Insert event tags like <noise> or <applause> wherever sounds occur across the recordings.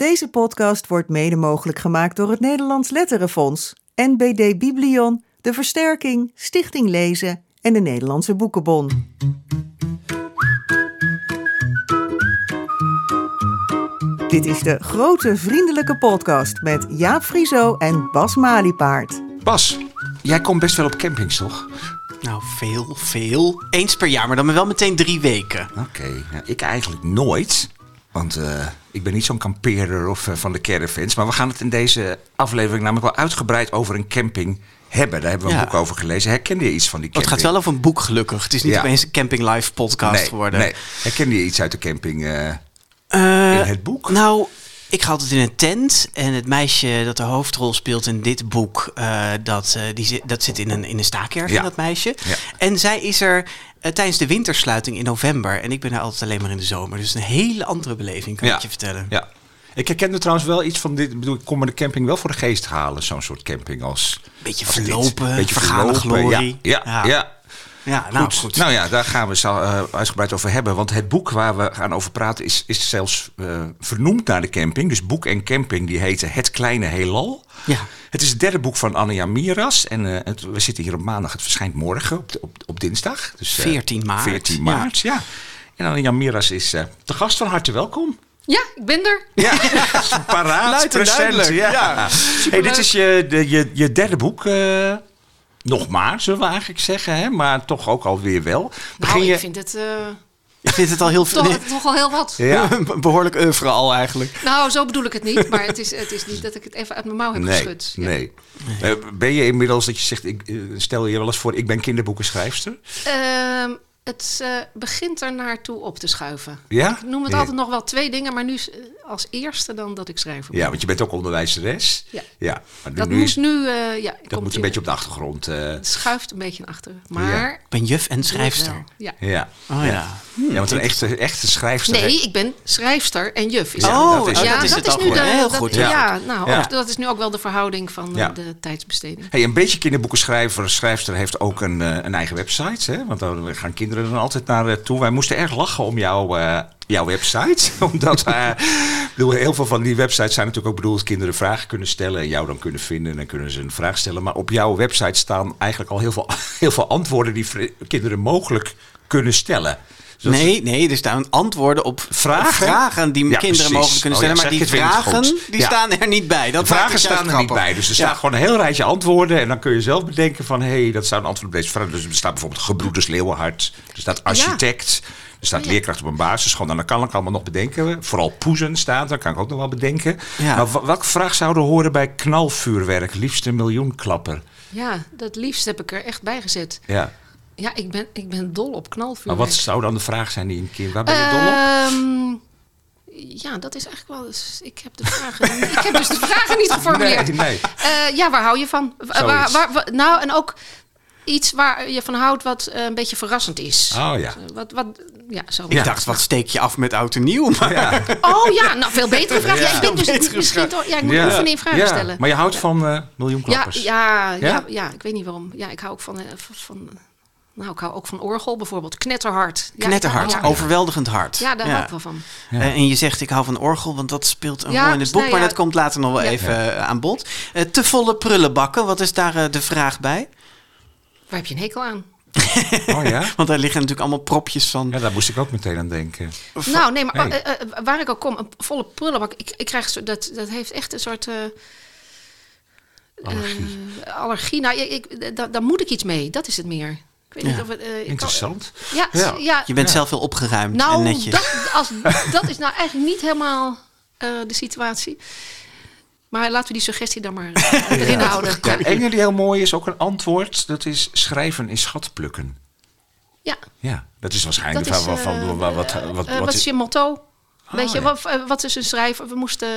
Deze podcast wordt mede mogelijk gemaakt door het Nederlands Letterenfonds, NBD Biblion, De Versterking, Stichting Lezen en de Nederlandse Boekenbon. Dit is de grote vriendelijke podcast met Jaap Frieso en Bas Maliepaard. Bas, jij komt best wel op campings, toch? Nou, veel, veel. Eens per jaar, maar dan wel meteen drie weken. Oké, nou, ik eigenlijk nooit. Want eh, ik ben niet zo'n kampeerder of eh, van de caravans. Maar we gaan het in deze aflevering namelijk wel uitgebreid over een camping hebben. Daar hebben we een boek over gelezen. Herkende je iets van die Oh, het camping? gaat wel over een boek, gelukkig. Het is niet Ja. opeens een Camping Live podcast nee, geworden. Nee. Herkende je iets uit de camping eh, in het boek? Nou, ik ga altijd in een tent. En het meisje dat de hoofdrol speelt in dit boek, dat, die zit, dat zit in een, in een staakerf, Ja. dat meisje. Ja. En zij is er eh, tijdens de wintersluiting in november. En ik ben er altijd alleen maar in de zomer. Dus een hele andere beleving, kan Ja. ik je vertellen. Ja. Ik herkende trouwens wel iets van dit. Ik bedoel, ik kon me de camping wel voor de geest halen. Zo'n soort camping als. Beetje als dit. verlopen, Beetje vergane verlopen. glorie. Ja, ja, Ja. ja. Ja, nou goed. goed. Nou ja, daar gaan we zo eh, uitgebreid over hebben. Want het boek waar we gaan over praten is, is zelfs eh, vernoemd naar de camping. Dus boek en camping, die heten Het Kleine Heelal. Ja. Het is het derde boek van Anja Miras. En eh, het- we zitten hier op maandag. Het verschijnt morgen op, op, op dinsdag. Dus, eh, 14 maart. 14 maart, ja. En Anja Miras is eh te gast van harte welkom. Ja, ik ben er. Ja, <laughs> paraat, present. Ja. ja. Hey, dit is je, de, je, je derde boek. eh, nog maar, zullen we eigenlijk zeggen. Hè? Maar toch ook alweer wel. Begin Nou, je... ik vind het eh, Ik vind het al heel <laughs> veel. toch, <laughs> toch al heel wat. Ja. <laughs> Behoorlijk oeuvre al eigenlijk. Nou, zo bedoel ik het niet. Maar het is, het is niet dat ik het even uit mijn mouw heb Nee, geschud. Ja. nee. Eh, ben je inmiddels dat je zegt, ik, eh, stel je wel eens voor, ik ben kinderboekenschrijfster? Ehm, het eh, begint er naartoe op te schuiven. Ja? Ik noem het Ja. altijd nog wel twee dingen, maar nu is, eh, als eerste dan dat ik schrijver ben. Ja, want je bent ook onderwijzeres. Ja. ja maar nu, dat nu moet is, nu, eh, ja, dat moet een beetje op de achtergrond. eh, Het schuift een beetje naar achteren. Maar... Ik ben juf en schrijfster. Ja. ja. Oh ja. ja, want een echte, echte schrijfster... Nee, ik ben schrijfster en juf. Is Ja, oh, dat is- oh, ja, dat is het al nu de, Heel dat- goed. Ja, Ja. nou, Ja. of dat is nu ook wel de verhouding van Ja. de tijdsbesteding. Hey, een beetje kinderboekenschrijver, schrijfster heeft ook een, een eigen website. Hè? Want daar gaan kinderen dan altijd naar eh. Wij moesten erg lachen om jouw, eh, jouw website. <laughs> Omdat ik bedoel, heel veel van die websites zijn natuurlijk ook bedoeld kinderen vragen kunnen stellen. En jou dan kunnen vinden en dan kunnen ze een vraag stellen. Maar op jouw website staan eigenlijk al heel veel, <laughs> heel veel antwoorden die kinderen mogelijk kunnen stellen. Dus Nee, nee, er staan antwoorden op Vragen? vragen die Ja, kinderen precies. mogelijk kunnen Oh ja, stellen. maar die vragen, die Ja. staan er niet bij. Dat vragen staan er niet bij. Dus er Ja. staat gewoon een heel rijtje antwoorden. En dan kun je zelf bedenken van... hé, hey, dat zou een antwoord op deze vraag. Dus er staat bijvoorbeeld gebroeders Leeuwenhart. Er staat architect. Er staat leerkracht op een basisschool. Nou, dan kan ik allemaal nog bedenken. Vooral poezen staat, dat kan ik ook nog wel bedenken. Ja. Maar welke vraag zou er horen bij knalvuurwerk? Liefste miljoenklapper. Ja, dat liefst heb ik er echt bij gezet. Ja. Ja, ik ben, ik ben dol op knalvuur. Maar wat zou dan de vraag zijn die een kind... Waar ben je dol op? Ehm, ja, dat is eigenlijk wel. eens- Ik heb de vragen. ik heb dus de vragen niet geformuleerd. Nee, nee. Eh, ja, waar hou je van? Wa- Waar, waar, wa- nou, en ook iets waar je van houdt wat eh, een beetje verrassend is. Oh ja. Eh, Wat, wat, ja, zo. Ik dacht, wat steek je af met oud en nieuw? Maar Ja. Oh ja, nou, veel betere vraag. Ja, Ja. ik ben dus misschien toch. Ja, ik moet Ja. oefenen in vragen Ja. stellen. Maar je houdt van eh Ja, miljoenklappers? ja, ja, Ja? ja, ik weet niet waarom. Ja, ik hou ook van, van, van nou, ik hou ook van orgel bijvoorbeeld. Knetterhard. Ja, knetterhard, Ja, overweldigend hard. ja daar hou ik wel van. Eh, en je zegt, ik hou van orgel, want dat speelt een Ja, rol in het boek. maar dat komt later nog wel Ja. even eh, aan bod. Eh, te volle prullenbakken, wat is daar eh, de vraag bij? Waar heb je een hekel aan? <laughs> Oh ja? Want daar liggen natuurlijk allemaal propjes van. Ja, daar moest ik ook meteen aan denken. Nou, nee, maar waar ik ook kom, een volle prullenbak. Ik, ik krijg zo, dat, dat heeft echt een soort. eh, Allergie. allergie. Nou, ik, ik, daar, daar moet ik iets mee. Dat is het meer. Ik weet Ja. niet of het. eh, kan- Interessant. ja, Ja. ja. Je bent zelf heel opgeruimd en nou, netjes. dat, als, <laughs> dat is nou eigenlijk niet helemaal eh, de situatie. Maar laten we die suggestie dan maar eh, erin houden. Ja, ene die heel mooi is, ook een antwoord. Dat is schrijven is schat plukken. ja. Ja, dat is waarschijnlijk Dat is, van, van, van- wat, wat, wat, wat is je motto? Weet je, ja. wat, wat is een schrijver? We moesten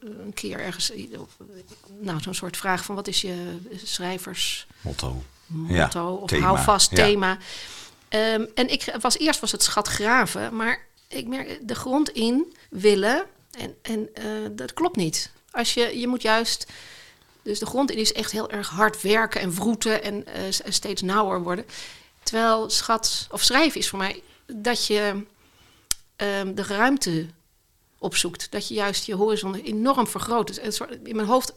een keer ergens, nou, zo'n soort vraag van wat is je schrijvers motto? Motto of thema. houvast Ja. thema. Ehm, en ik was eerst was het schat graven, maar ik merk de grond in willen en, en eh, dat klopt niet. Als je, je moet juist, dus de grond in is echt heel erg hard werken en wroeten en eh, steeds nauwer worden. Terwijl schat of schrijven is voor mij dat je ehm, de ruimte opzoekt. Dat je juist je horizon enorm vergroot. Dus een soort- in mijn hoofd,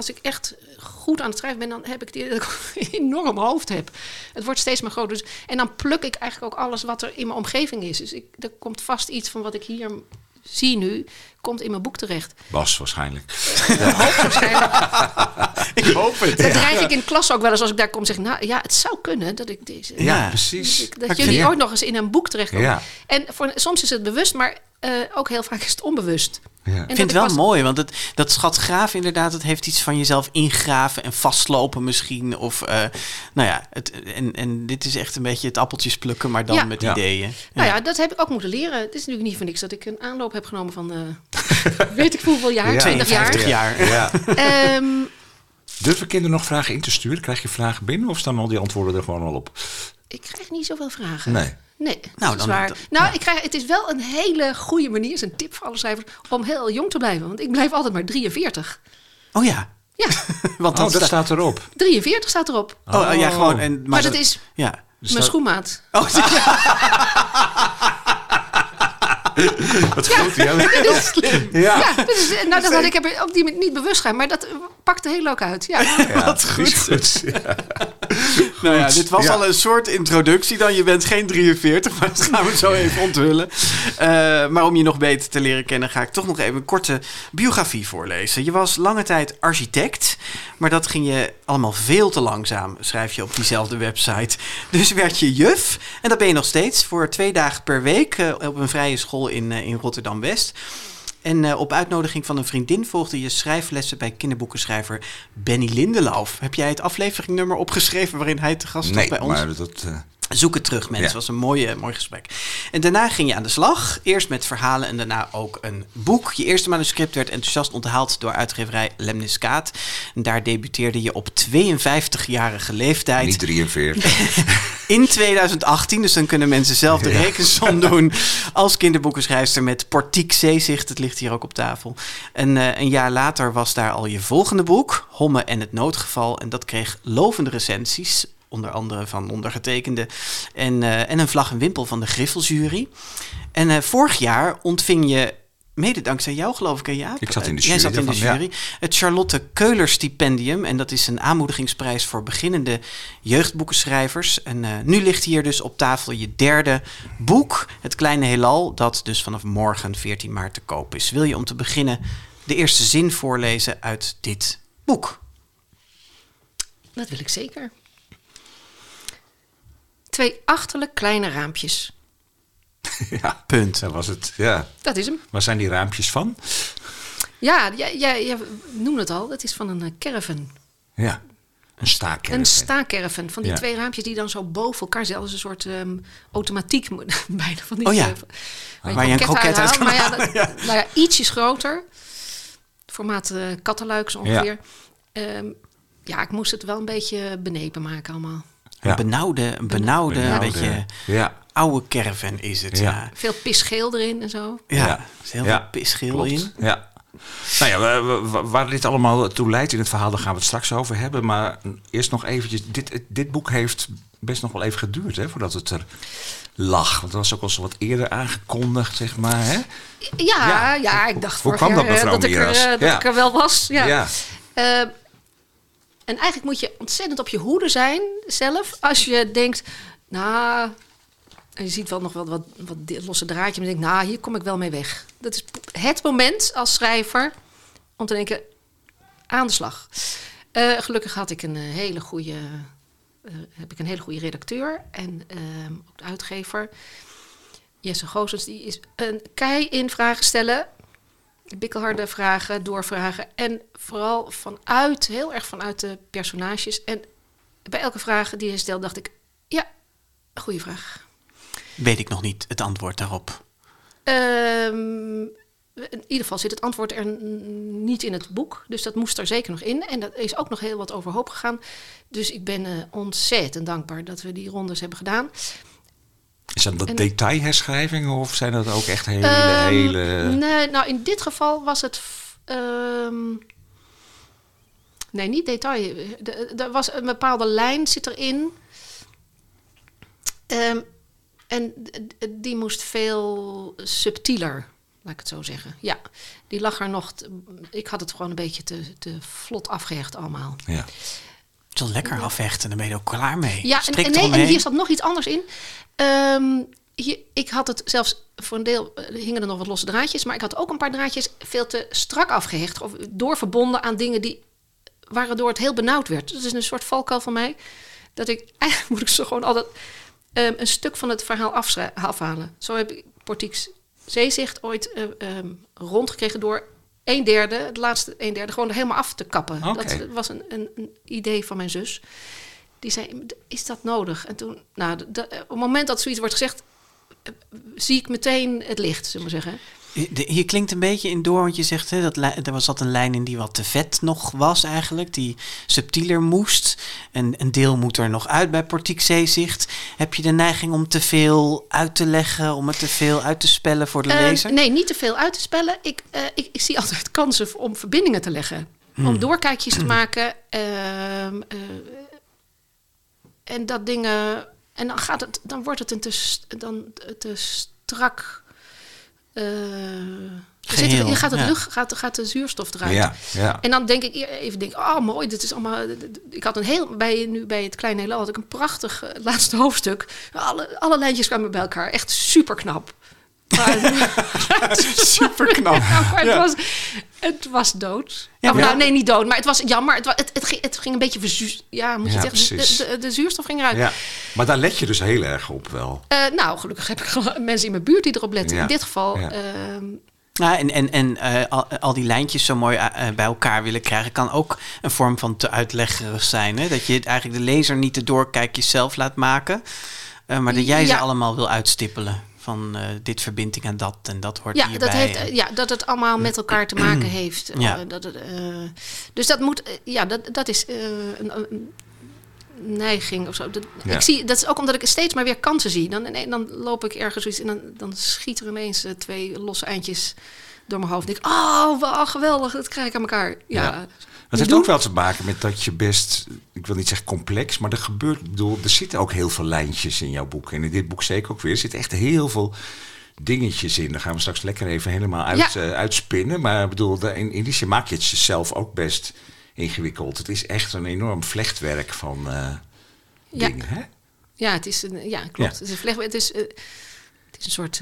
als ik echt goed aan het schrijven ben, dan heb ik het idee dat ik een <laughs> enorm hoofd heb. Het wordt steeds maar groter. Dus, en dan pluk ik eigenlijk ook alles wat er in mijn omgeving is. Dus ik, er komt vast iets van wat ik hier zie nu, komt in mijn boek terecht. Bas waarschijnlijk. Hoogstwaarschijnlijk <laughs> Ik hoop het. Dat dreig ik in klas ook wel eens als ik daar kom. Zeg nou ja, het zou kunnen dat ik deze. Ja, Ja. precies. Dat jullie Ja. ook nog eens in een boek terechtkomen. Ja. En voor, soms is het bewust, maar eh, ook heel vaak is het onbewust. Ja. En Ik vind het wel pas- mooi, want het, dat schatgraven inderdaad, het heeft iets van jezelf ingraven en vastlopen misschien. Of, eh, nou ja, het, en, en dit is echt een beetje het appeltjes plukken, maar dan Ja. met Ja. ideeën. Nou ja, dat heb ik ook moeten leren. Het is natuurlijk niet voor niks dat ik een aanloop heb genomen van, eh, <laughs> weet ik hoeveel jaar, Ja. 20 jaar. 52 jaar. Ja. <laughs> Ehm, Durven kinderen nog vragen in te sturen? Krijg je vragen binnen of staan al die antwoorden er gewoon al op? ik krijg niet zoveel vragen. Nee. Nee, Nou, dat is dan- waar. dan- nou, ik krijg, het is wel een hele goede manier, is een tip voor alle schrijvers, om heel jong te blijven. Want ik blijf altijd maar 43. Oh ja, Ja, <laughs> want Oh, dat dat staat... staat erop. 43 staat erop. Oh, oh, ja, gewoon. En, maar, Maar dat is Ja. Dus mijn dat- schoenmaat. Oh, <laughs> <laughs> Wat goed. Ja. heel slim. Ja. Ja, dat is, nou, dat had ik heb er op die manier niet bewust gedaan, maar dat eh, pakte heel leuk uit. Ja. Wat die is goed. goed. Ja. Nou ja, dit was Ja. al een soort introductie dan. Je bent geen 43, maar dat gaan we zo even onthullen. Eh, maar om je nog beter te leren kennen, ga ik toch nog even een korte biografie voorlezen. Je was lange tijd architect, maar dat ging je allemaal veel te langzaam, schrijf je op diezelfde website. Dus werd je juf, en dat ben je nog steeds, voor twee dagen per week eh, op een vrije school in, eh, in Rotterdam-West. En eh, op uitnodiging van een vriendin volgde je schrijflessen bij kinderboekenschrijver Benny Lindelauf. Heb jij het afleveringnummer opgeschreven waarin hij te gast was Nee, bij ons? maar dat... eh, Zoek het terug, mensen. Ja. Het was een mooie, mooi gesprek. En daarna ging je aan de slag. Eerst met verhalen en daarna ook een boek. Je eerste manuscript werd enthousiast onthaald door uitgeverij Lemniskaat. En daar debuteerde je op 52-jarige leeftijd. niet 43. <laughs> In 2018, dus dan kunnen mensen zelf de rekensom <laughs> doen. Als kinderboekenschrijfster met Portiek Zeezicht. Het ligt hier ook op tafel. En eh, een jaar later was daar al je volgende boek, Homme en het Noodgeval. En dat kreeg lovende recensies. Onder andere van ondergetekende. En, eh, en een vlag en wimpel van de Griffeljury. En eh, vorig jaar ontving je. Mede dankzij jou, geloof ik, hè, Jaap? Ik zat in de Eh, Jij jury zat in de ja. jury. Het Charlotte Keuler Stipendium. En dat is een aanmoedigingsprijs voor beginnende jeugdboekenschrijvers. En eh, nu ligt hier dus op tafel je derde boek, Het Kleine Heelal. Dat dus vanaf morgen 14 maart te koop is. Wil je om te beginnen de eerste zin voorlezen uit dit boek? Dat wil ik zeker. Twee achterlijk kleine raampjes. <laughs> ja, Punt. dat was het. Ja. Dat is hem. Waar zijn die raampjes van? Ja, jij, jij, jij noemde het al. Het is van een eh, caravan. Ja. Een staakcaravan. Een staakerven. Van die Ja. twee raampjes die dan zo boven elkaar. Als een soort ehm, automatiek. <laughs> Bijna van die... Oh ja. eh, Waar je een kroket uit kan Maar <laughs> ja, nou ja, ietsjes groter. Formaat eh kattenluik zo ongeveer. Ja. ja, ik moest het wel een beetje benepen maken allemaal. Ja. Een benauwde, een benauwde, beetje Ja. oude caravan is het. Ja. Veel pisgeel erin en zo. ja. Ja. er is heel Ja, veel pisgeel Klopt. in. Ja. Nou ja, waar dit allemaal toe leidt in het verhaal, daar gaan we het straks over hebben. Maar eerst nog eventjes, dit, dit boek heeft best nog wel even geduurd hè, voordat het er lag. Want dat was ook al zo wat eerder aangekondigd, zeg maar. Hè? Ja, Ja. ja, ik dacht Hoe vorig kwam dat, jaar, eh, mevrouw dat, ik er, eh, dat Ja. ik er wel was. Ja. Ja. Eh, en eigenlijk moet je ontzettend op je hoede zijn zelf. Als je denkt, nou, je ziet wel nog wel wat, wat losse draadje. Maar je denkt, nou, hier kom ik wel mee weg. Dat is het moment als schrijver om te denken, aan de slag. Eh, gelukkig had ik een eh, hele goede, eh, heb ik een hele goede redacteur en ehm, ook de uitgever. Jesse Goosens, die is een kei in vragen stellen. Bikkelharde vragen, doorvragen. En vooral vanuit, heel erg vanuit de personages. En bij elke vraag die hij stelde, dacht ik: ja, goede vraag. Weet ik nog niet het antwoord daarop. Ehm, in ieder geval zit het antwoord er niet in het boek. Dus dat moest er zeker nog in. En dat is ook nog heel wat overhoop gegaan. Dus ik ben eh, ontzettend dankbaar dat we die rondes hebben gedaan. Is dat En- detailherschrijvingen of zijn dat ook echt hele, Ehm, hele... Nee, nou in dit geval was het. ehm, nee, niet detail. De- Er was een bepaalde lijn zit erin. Ehm, en die moest veel subtieler. Laat ik het zo zeggen. Ja, die lag er nog. te- ik had het gewoon een beetje te, te vlot afgehecht allemaal. Ja. Het is wel lekker afhechten, dan ben je er ook klaar mee. Ja, en, nee, en hier zat nog iets anders in. Ehm, hier, ik had het zelfs voor een deel eh, hingen er nog wat losse draadjes, maar ik had ook een paar draadjes veel te strak afgehecht of doorverbonden aan dingen die waardoor het heel benauwd werd. Dat is een soort valkuil van mij. Dat ik <laughs> eigenlijk moet ik zo gewoon altijd ehm, een stuk van het verhaal afhalen. Zo heb ik Portieks Zeezicht ooit eh, ehm, rondgekregen door een derde, het laatste een derde, gewoon er helemaal af te kappen. Dat was een, een, een idee van mijn zus. Die zei, is dat nodig? En toen, nou, de- de- op het moment dat zoiets wordt gezegd, eh, zie ik meteen het licht, zullen we zeggen. Hier klinkt een beetje in door, want je zegt hè, dat er was zat een lijn in die wat te vet nog was eigenlijk, die subtieler moest. En een deel moet er nog uit bij Portiek Zeezicht. Heb je de neiging om te veel uit te leggen, om het te veel uit te spellen voor de Eh, lezer? nee, niet te veel uit te spellen. Ik, eh, ik, ik zie altijd kansen om verbindingen te leggen. Hmm. Om doorkijkjes te maken. ehm, eh, en dat dingen. En dan, gaat het, dan wordt het een te, dan, te strak. Eh, zit, je gaat, het ja. lucht, gaat, gaat de zuurstof eruit. Ja, ja. En dan denk ik eer- even, denk, oh mooi, dit is allemaal. Ik had een heel, bij, nu bij het Kleine Heelal had ik een prachtig eh, laatste hoofdstuk. Alle, alle lijntjes kwamen bij elkaar, echt super knap. <laughs> Super knap. <laughs> maar het, was, het was dood. Ja, Of, maar- nou, nee, niet dood, maar het was jammer. Het, het, het, ging, het ging een beetje verzuur. Ja, moet je Ja, zeggen. De, de, de zuurstof ging eruit. ja. Maar daar let je dus heel erg op wel. Eh, nou, gelukkig heb ik gewoon <laughs> mensen in mijn buurt die erop letten. Ja. In dit geval. Ja. ehm, Ja, en en, en eh, al, al die lijntjes zo mooi eh, bij elkaar willen krijgen, kan ook een vorm van te uitleggerig zijn. Hè? Dat je het eigenlijk de lezer niet de doorkijkjes zelf laat maken, eh, maar dat jij ze allemaal wil uitstippelen. Van eh, dit verbindt ik aan dat en dat hoort ja, hierbij. dat heeft, En- ja, dat het allemaal met elkaar te maken <clears throat> heeft. Ja. Eh, dat het, eh, dus dat moet, ja, dat, dat is eh, een, een neiging of zo. Dat, Ja. ik zie, dat is ook omdat ik steeds maar weer kansen zie. Dan, en dan loop ik ergens zoiets en dan, dan schiet er ineens twee losse eindjes door mijn hoofd. En ik, oh, wel geweldig, dat krijg ik aan elkaar. Ja, Ja. Dat heeft ook wel te maken met dat je best, ik wil niet zeggen complex, maar er gebeurt, bedoel, er zitten ook heel veel lijntjes in jouw boek. En in dit boek zeker ook weer. Er zitten echt heel veel dingetjes in. Daar gaan we straks lekker even helemaal uit, Ja. eh, uitspinnen. Maar ik bedoel, in, in die zin maak je het jezelf ook best ingewikkeld. Het is echt een enorm vlechtwerk van eh, Ja. dingen. Hè? ja, het is een, ja, klopt. Ja. Het, is een vlecht, het, is, eh, het is een soort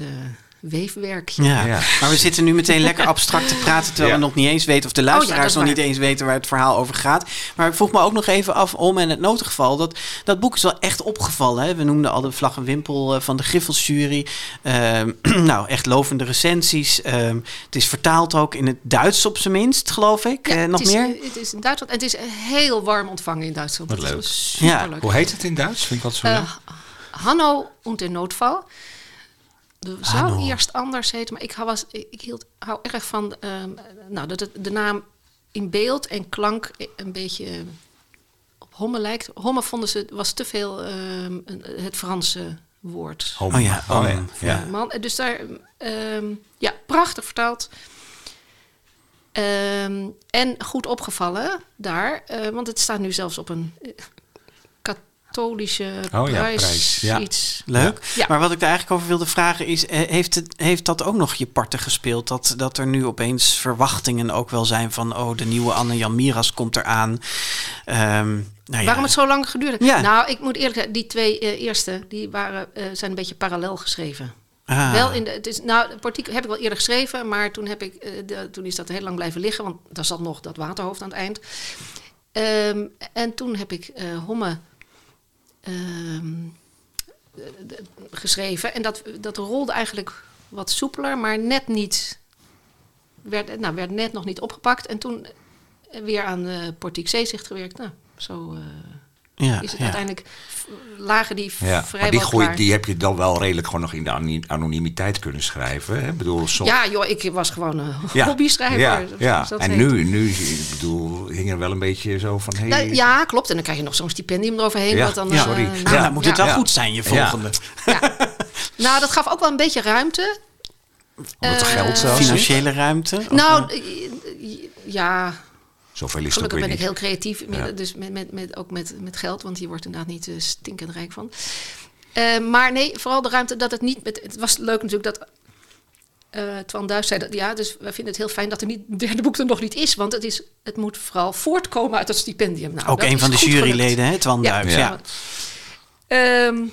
weefwerkje. Ja. Ja. maar we zitten nu meteen lekker abstract te praten, terwijl Ja. we nog niet eens weten of de Oh ja, luisteraars nog niet eens weten waar het verhaal over gaat. Maar ik vroeg me ook nog even af om en het notengeval. Dat, dat boek is wel echt opgevallen. Hè? We noemden al de vlag en wimpel eh, van de Griffelsjury. Ehm, <clears throat> nou, echt lovende recensies. Ehm, het is vertaald ook in het Duits op zijn minst, geloof ik. Ja, Eh, nog het is, meer? Het is in Duitsland. En het is heel warm ontvangen in Duitsland. Wat Dat is leuk. Superleuk. Hoe heet het in Duits? Vind ik wat zo. Eh, Hanno und der Noodval. Dat zou Hanno. eerst anders heten, maar ik hou, was, ik hield, hou erg van ehm, nou, dat het, de naam in beeld en klank een beetje op Homme lijkt. Homme vonden ze was te veel ehm, een- het Franse woord. Home. Oh ja, oh, ja. Man, dus daar, ehm, ja, prachtig vertaald. Ehm, en goed opgevallen daar, eh, want het staat nu zelfs op een katholische Oh ja, prijs. ja. Iets. Leuk. Ja. Maar wat ik daar eigenlijk over wilde vragen is: eh, heeft, het, heeft dat ook nog je parten gespeeld? Dat, dat er nu opeens verwachtingen ook wel zijn van: oh, de nieuwe Anne-Jan Miras komt eraan. Ehm nou ja. Waarom het zo lang geduurd heeft? Ja. Nou, ik moet eerlijk zeggen, die twee eh, eerste die waren, eh, zijn een beetje parallel geschreven. Ah. Wel in de, het is, nou, Portiek heb ik wel eerder geschreven, maar toen, heb ik, eh, de, toen is dat heel lang blijven liggen, want daar zat nog dat waterhoofd aan het eind. Ehm, en toen heb ik eh, Homme geschreven. En dat, dat rolde eigenlijk wat soepeler, maar net niet. Werd, nou, werd net nog niet opgepakt. En toen weer aan uh, Portiek Zeezicht gewerkt. Nou, zo eh, ja, is het ja. uiteindelijk. Lagen die Ja, vrijwel maar die, groei, klaar. die heb je dan wel redelijk gewoon nog in de anonimiteit kunnen schrijven. Hè? Ik bedoel, soms, Ja, joh, ik was gewoon een Ja, hobbyschrijver. Ja, ja. en heet. nu, nu ik bedoel, hing er wel een beetje zo van... Hey, Nou, ja, klopt. En dan krijg je nog zo'n stipendium eroverheen. Ja, wat dan, ja, eh, sorry. Nou, Ja, dan moet het wel ja. goed zijn, je volgende. ja. Nou, dat gaf ook wel een beetje ruimte. Om het Eh, geld zelfs. Financiële ruimte? Nou, eh, eh, ja, Zoveel is gelukkig ben ik heel creatief. Ja. Dus met, met, met, ook met, met geld, want je wordt inderdaad niet eh, stinkend rijk van. Eh, maar nee, vooral de ruimte dat het niet... Met, het was leuk natuurlijk dat eh Twan Duis zei dat, ja, dus we vinden het heel fijn dat er niet, het derde boek er nog niet is, want het, is, het moet vooral voortkomen uit het stipendium. Nou, Ook dat een van de juryleden, hè, Twan Duis. Ja. ja. Ehm,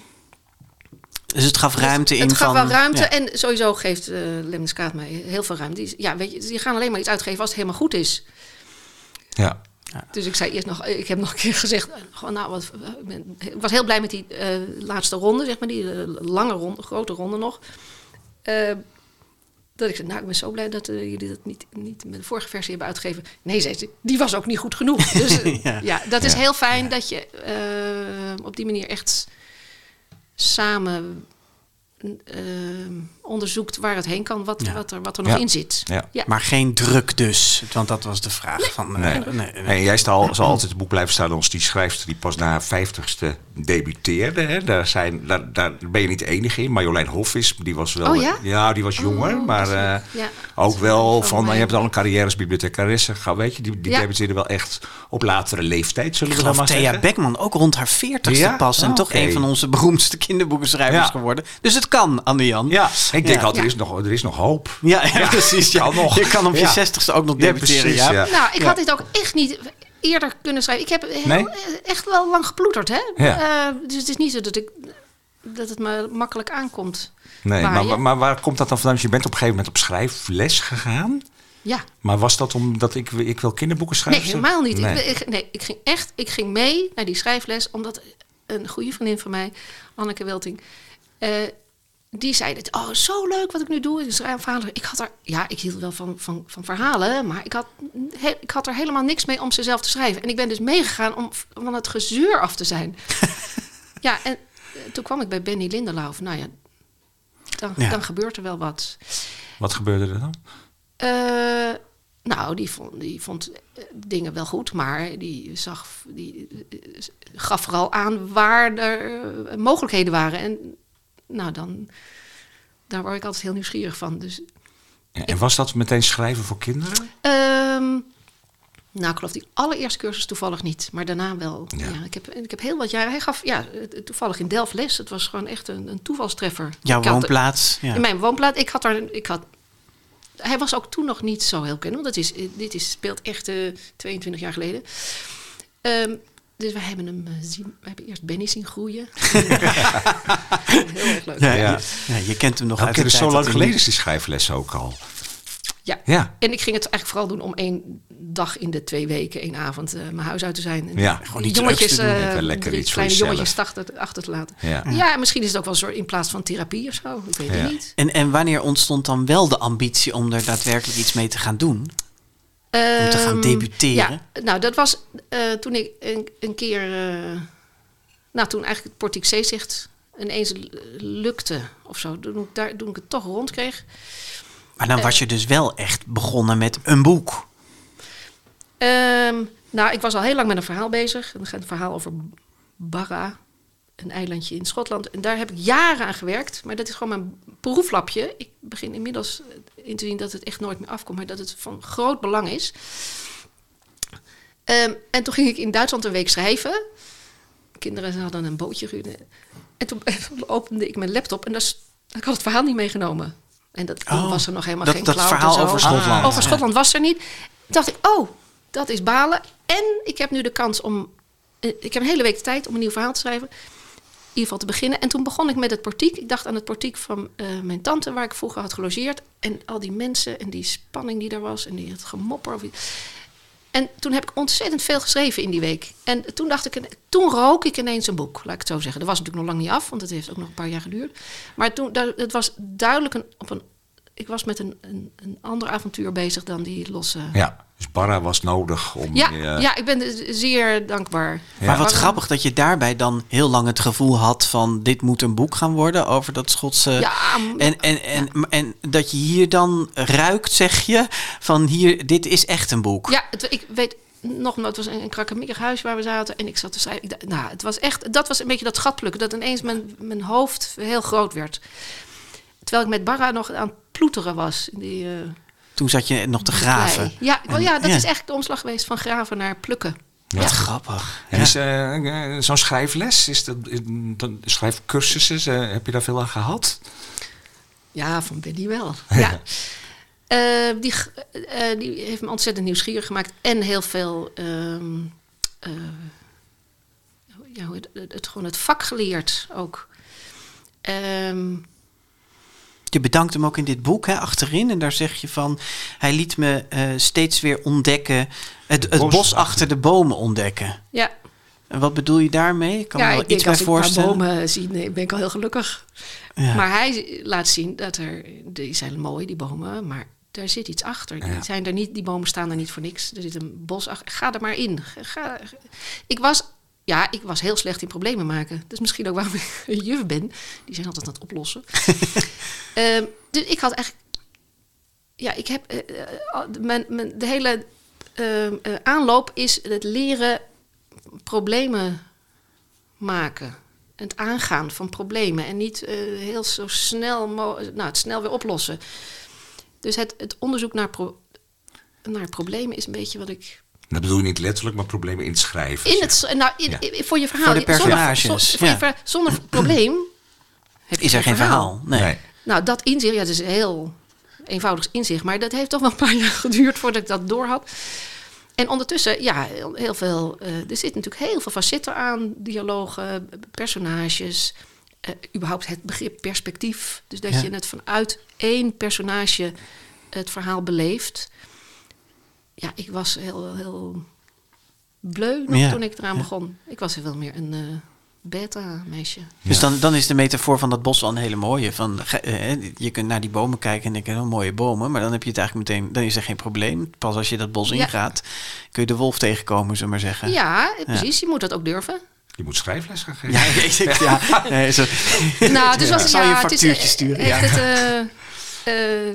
Dus het gaf ruimte in het gaf van... wel ruimte ja. en sowieso geeft uh, Lemnis Kaat mij heel veel ruimte. Die, ja, weet je, die gaan alleen maar iets uitgeven als het helemaal goed is. Ja. Dus ik zei eerst nog, ik heb nog een keer gezegd, eh, gewoon, nou, wat, ik, ben, ik was heel blij met die uh, laatste ronde, zeg maar, die uh, lange ronde, grote ronde nog. Uh, dat ik zei, nou, ik ben zo blij dat jullie dat niet, niet met de vorige versie hebben uitgegeven. Nee, zei ze, die was ook niet goed genoeg. <laughs> Dus ja. ja. dat is Ja. heel fijn dat je op die manier echt samen onderzoekt waar het heen kan, wat, Ja. wat, er, wat er nog Ja. in zit. Ja. Ja. Maar geen druk dus, want dat was de vraag. Van, eh, Nee. nee, nee. Nee, jij zal, zal altijd het boek blijven staan als die schrijfster die pas na haar vijftigste debuteerde. Hè? Daar, zijn, daar, daar ben je niet de enige in. Marjolein Hof is, die was wel... Oh ja? die was jonger, Oh, maar eh, ook wel Van van... mij. Je hebt al een carrière als bibliothecaresse gehad, weet je. Die, die debuteerde wel echt op latere leeftijd, zullen Ik we dan maar Thea zeggen. Beckman ook rond haar veertigste Ja? pas. En Oh, toch oké. een van onze <laughs> beroemdste kinderboekenschrijvers Ja. geworden. Dus het kan, Anne-Jan. Ja, ik denk Ja. altijd, er is nog, er is nog hoop. Ja, <laughs> ja, <laughs> precies. Ja. kan nog. Je kan op je Ja. zestigste ook nog debuteren. precies, ja. ja. Nou, ik Ja. had dit ook echt niet eerder kunnen schrijven. Ik heb heel, Nee? echt wel lang geploeterd, hè? Ja. Eh, dus het is niet zo dat, ik, dat het me makkelijk aankomt. Nee, maar, maar, maar waar komt dat dan vandaan? Je bent op een gegeven moment op schrijfles gegaan. Ja, Maar was dat omdat ik, ik wil kinderboeken nee, schrijven? helemaal niet. Nee. Ik, ik- nee, ik ging echt ik ging mee naar die schrijfles, omdat een goede vriendin van mij, Anneke Welting, eh, die zei dit, oh, zo leuk wat ik nu doe. Ik schrijf verhalen. Ik had er, ja, ik hield wel van, van, van verhalen, maar ik had, he- ik had er helemaal niks mee om ze zelf te schrijven. En ik ben dus meegegaan om van het gezeur af te zijn. <laughs> ja, en eh, toen kwam ik bij Benny Linderlauf. Nou ja, dan, Ja. dan gebeurt er wel wat. Wat gebeurde er dan? Eh, nou, die vond, die vond eh, dingen wel goed, maar die, zag, die gaf vooral aan waar er mogelijkheden waren. En nou, dan, daar word ik altijd heel nieuwsgierig van. Dus, en was dat meteen schrijven voor kinderen? ehm, nou, ik geloof die allereerste cursus toevallig niet, maar daarna wel. Ja. Ja. ik, heb, ik heb heel wat jaren. Hij gaf ja, toevallig in Delft les. Het was gewoon echt een, een toevalstreffer. Jouw Ik had- woonplaats. Ja. In mijn woonplaats. Ik had daar, ik had, hij was ook toen nog niet zo heel bekend. Want dat is, dit is, speelt echt eh 22 jaar geleden. Ehm, dus we hebben hem eh, zien. We hebben eerst Benny zien groeien. <laughs> heel erg leuk. Ja, Ja. ja. Ja, je kent hem nog uit de tijd zo lang geleden is die schrijfles ook al. Ja. Ja. En ik ging het eigenlijk vooral doen om één dag in de twee weken, één avond, eh, mijn huis uit te zijn. En Ja, gewoon iets jongetjes, te doen. eh, lekker die iets voor kleine jongetjes achter, achter te laten. Ja. Ja. en misschien is het ook wel een soort in plaats van therapie of zo. Ik weet Ja. het niet. En, en wanneer ontstond dan wel de ambitie om er daadwerkelijk iets mee te gaan doen? Om te gaan Ehm, debuteren? Ja, nou, dat was eh, toen ik een, een keer... eh, nou, toen eigenlijk het Portiek Zeezicht ineens lukte of zo. Toen ik, daar, toen ik het toch rond kreeg. Maar dan was je dus wel echt begonnen met een boek. Ehm, nou, ik was al heel lang met een verhaal bezig. Een verhaal over Barra, een eilandje in Schotland. En daar heb ik jaren aan gewerkt. Maar dat is gewoon mijn proeflapje. Ik begin inmiddels in te zien dat het echt nooit meer afkomt. Maar dat het van groot belang is. Ehm, en toen ging ik in Duitsland een week schrijven. Kinderen hadden een bootje gehuurd. En <laughs> toen opende ik mijn laptop en s- ik had het verhaal niet meegenomen. En dat Oh, was er nog helemaal dat- geen dat cloud verhaal en zo. over Schotland. Over Ja. Schotland was er niet. Toen dacht ik, oh, dat is balen. En ik heb nu de kans om... eh, Ik heb een hele week de tijd om een nieuw verhaal te schrijven. In ieder geval te beginnen. En toen begon ik met het portiek. Ik dacht aan het portiek van eh, mijn tante, waar ik vroeger had gelogeerd. En al die mensen en die spanning die daar was. En die, het gemopper. Of, en toen heb ik ontzettend veel geschreven in die week. En toen dacht ik, toen rook ik ineens een boek, laat ik het zo zeggen. Dat was natuurlijk nog lang niet af, want het heeft ook nog een paar jaar geduurd. Maar toen, daar- het was duidelijk een, op een. Ik was met een, een, een ander avontuur bezig dan die losse. ja. Dus Barra was nodig om... Ja, ja, ik ben dus zeer dankbaar. Maar wat grappig dat je daarbij dan heel lang het gevoel had van dit moet een boek gaan worden over dat Schotse. Ja, En, en, en, en dat je hier dan ruikt, zeg je, van hier, dit is echt een boek. Ja, het, ik weet nog, het was een, een krakkemikkig huis waar we zaten. En ik zat te schrijven. Ik nou, het was echt, dat was een beetje dat gatplukken. Dat ineens mijn, mijn hoofd heel groot werd. Terwijl ik met Barra nog aan het ploeteren was. In die, eh, Toen zat je nog te graven. Ja, En- ja, dat ja. is echt de omslag geweest van graven naar plukken. Wat grappig. En is eh, eh, zo'n schrijfles, is dat, is- dat- schrijfcursussen, eh, heb je daar veel aan gehad? Ja, van Benny wel. <laughs> Ja. Eh, die, eh, die heeft me ontzettend nieuwsgierig gemaakt. En heel veel... ehm, eh, ja, het, het- gewoon het vak geleerd ook. Ehm, Je bedankt hem ook in dit boek, hè, achterin. En daar zeg je van, hij liet me eh, steeds weer ontdekken, het, het bos bos achter de bomen ontdekken. ja, En wat bedoel je daarmee? Ik kan ja me wel ik iets denk bij als ik voorstellen. bomen zie, nee, ben ik al heel gelukkig. Ja. Maar hij laat zien dat er, die zijn mooi, die bomen, maar daar zit iets achter. Die, Ja. zijn er niet, die bomen staan er niet voor niks. Er zit een bos achter. Ga er maar in. Ga, ik, was, ja, ik was heel slecht in problemen maken. Dat is misschien ook waarom ik een juf ben. Die zijn altijd aan het oplossen. <laughs> Ehm, dus ik had eigenlijk... Ja, ik heb... eh, eh, al- mijn, mijn, de hele ehm, eh, aanloop is het leren problemen maken. Het aangaan van problemen. En niet eh, heel zo snel, nou, het snel weer oplossen. Dus het, het onderzoek naar, pro- naar problemen is een beetje wat ik. Dat bedoel je niet letterlijk, maar problemen inschrijven. In het, nou, in, Ja. in- voor je verhaal. Voor de zonder- personages, zo- voor je ja. verhaal- zonder probleem. heb Is er geen verhaal? Nee. Nee. Nou, dat inzicht, ja, dat is heel eenvoudig inzicht. Maar dat heeft toch wel een paar <laughs> jaar geduurd voordat ik dat door had. En ondertussen, ja, heel, heel veel. eh, er zit natuurlijk heel veel facetten aan. Dialogen, personages. eh, überhaupt het begrip perspectief. Dus dat Ja. je het vanuit één personage het verhaal beleeft. Ja, ik was heel, heel bleu nog Ja, toen ik eraan ja. begon. Ik was veel meer een eh, beta-meisje. Dus dan, dan is de metafoor van dat bos wel een hele mooie. Van, eh, je kunt naar die bomen kijken en denken, oh, mooie bomen. Maar dan heb je het eigenlijk meteen, dan is er geen probleem. Pas als je dat bos Ja. ingaat, kun je de wolf tegenkomen, zullen we maar zeggen. Ja, precies. Je moet dat ook durven. Je moet schrijfles gaan geven. Ja, <laughs> ik, ik- ja. Nee, zo. Nou, dus Ja. was, Ik zal je een het is, factuurtje eh, sturen, ja. het, eh, eh,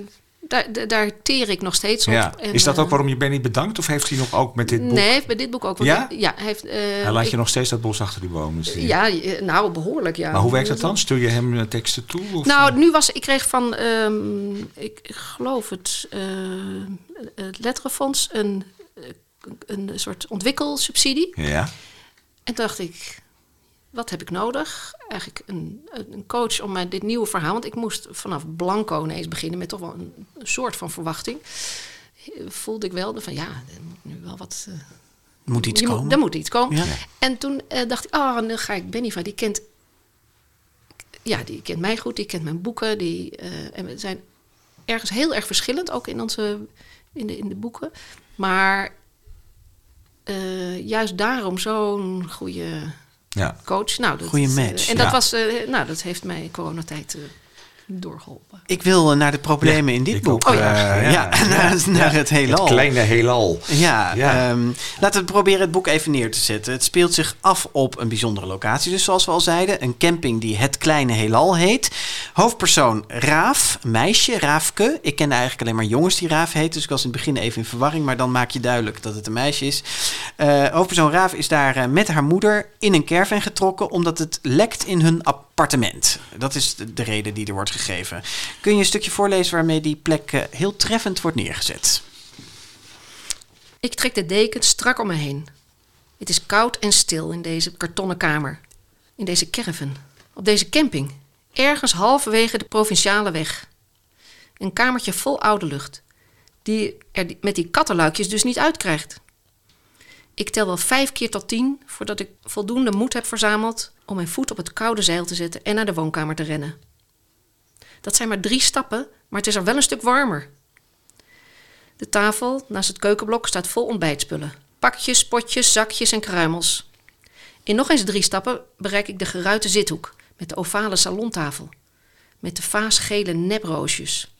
daar, daar- teer ik nog steeds op. Ja. En, Is dat ook eh, waarom je Benny bedankt? Of heeft hij nog ook met dit boek... Nee, heeft bij dit boek ook. Ja? ja hij heeft, eh, Hij laat je nog steeds dat bos achter die bomen zien. Ja, nou, behoorlijk, ja. Maar hoe werkt dat dan? Stuur je hem eh, teksten toe? Of? Nou, nu was ik kreeg van, ehm, ik geloof het, eh, het Letterenfonds een, een soort ontwikkelsubsidie. Ja. En toen dacht ik, wat heb ik nodig? Eigenlijk een, een coach om mij dit nieuwe verhaal... want ik moest vanaf blanco ineens beginnen... met toch wel een, een soort van verwachting. Voelde ik wel van, ja, er moet nu wel wat... eh, Moet iets moet- komen. er moet iets komen. Ja. En toen eh, dacht ik, oh, dan ga ik Benny van, die kent... Ja, die kent mij goed, die kent mijn boeken. Die, eh, en we zijn ergens heel erg verschillend, ook in, onze, in, de, in de boeken. Maar juist daarom zo'n goede ja. coach. Nou, dat Goeie eh, match, en dat, ja. was, eh, nou, dat heeft mij coronatijd eh doorgeholpen. Ik wil eh, naar de problemen in dit boek. ook eh, graag, ja, ja. <laughs> naar, naar het heelal. Het kleine heelal. Ja, Ja. ehm, laten we proberen het boek even neer te zetten. Het speelt zich af op een bijzondere locatie. Dus zoals we al zeiden, een camping die Het Kleine Heelal heet. Hoofdpersoon Raaf, meisje, Raafke. Ik kende eigenlijk alleen maar jongens die Raaf heet. Dus ik was in het begin even in verwarring. Maar dan maak je duidelijk dat het een meisje is. Eh, hoofdpersoon Raaf is daar eh, met haar moeder in een caravan getrokken. Omdat het lekt in hun appartement. Dat is de, de reden die er wordt gegeven. Kun je een stukje voorlezen waarmee die plek eh, heel treffend wordt neergezet? Ik trek de deken strak om me heen. Het is koud en stil in deze kartonnen kamer. In deze caravan. Op deze camping. Ergens halverwege de provinciale weg. Een kamertje vol oude lucht. Die er met die kattenluikjes dus niet uitkrijgt. Ik tel wel vijf keer tot tien voordat ik voldoende moed heb verzameld om mijn voet op het koude zeil te zetten en naar de woonkamer te rennen. Dat zijn maar drie stappen, maar het is er wel een stuk warmer. De tafel naast het keukenblok staat vol ontbijtspullen. Pakjes, potjes, zakjes en kruimels. In nog eens drie stappen bereik ik de geruite zithoek met de ovale salontafel. Met de vaasgele neproosjes.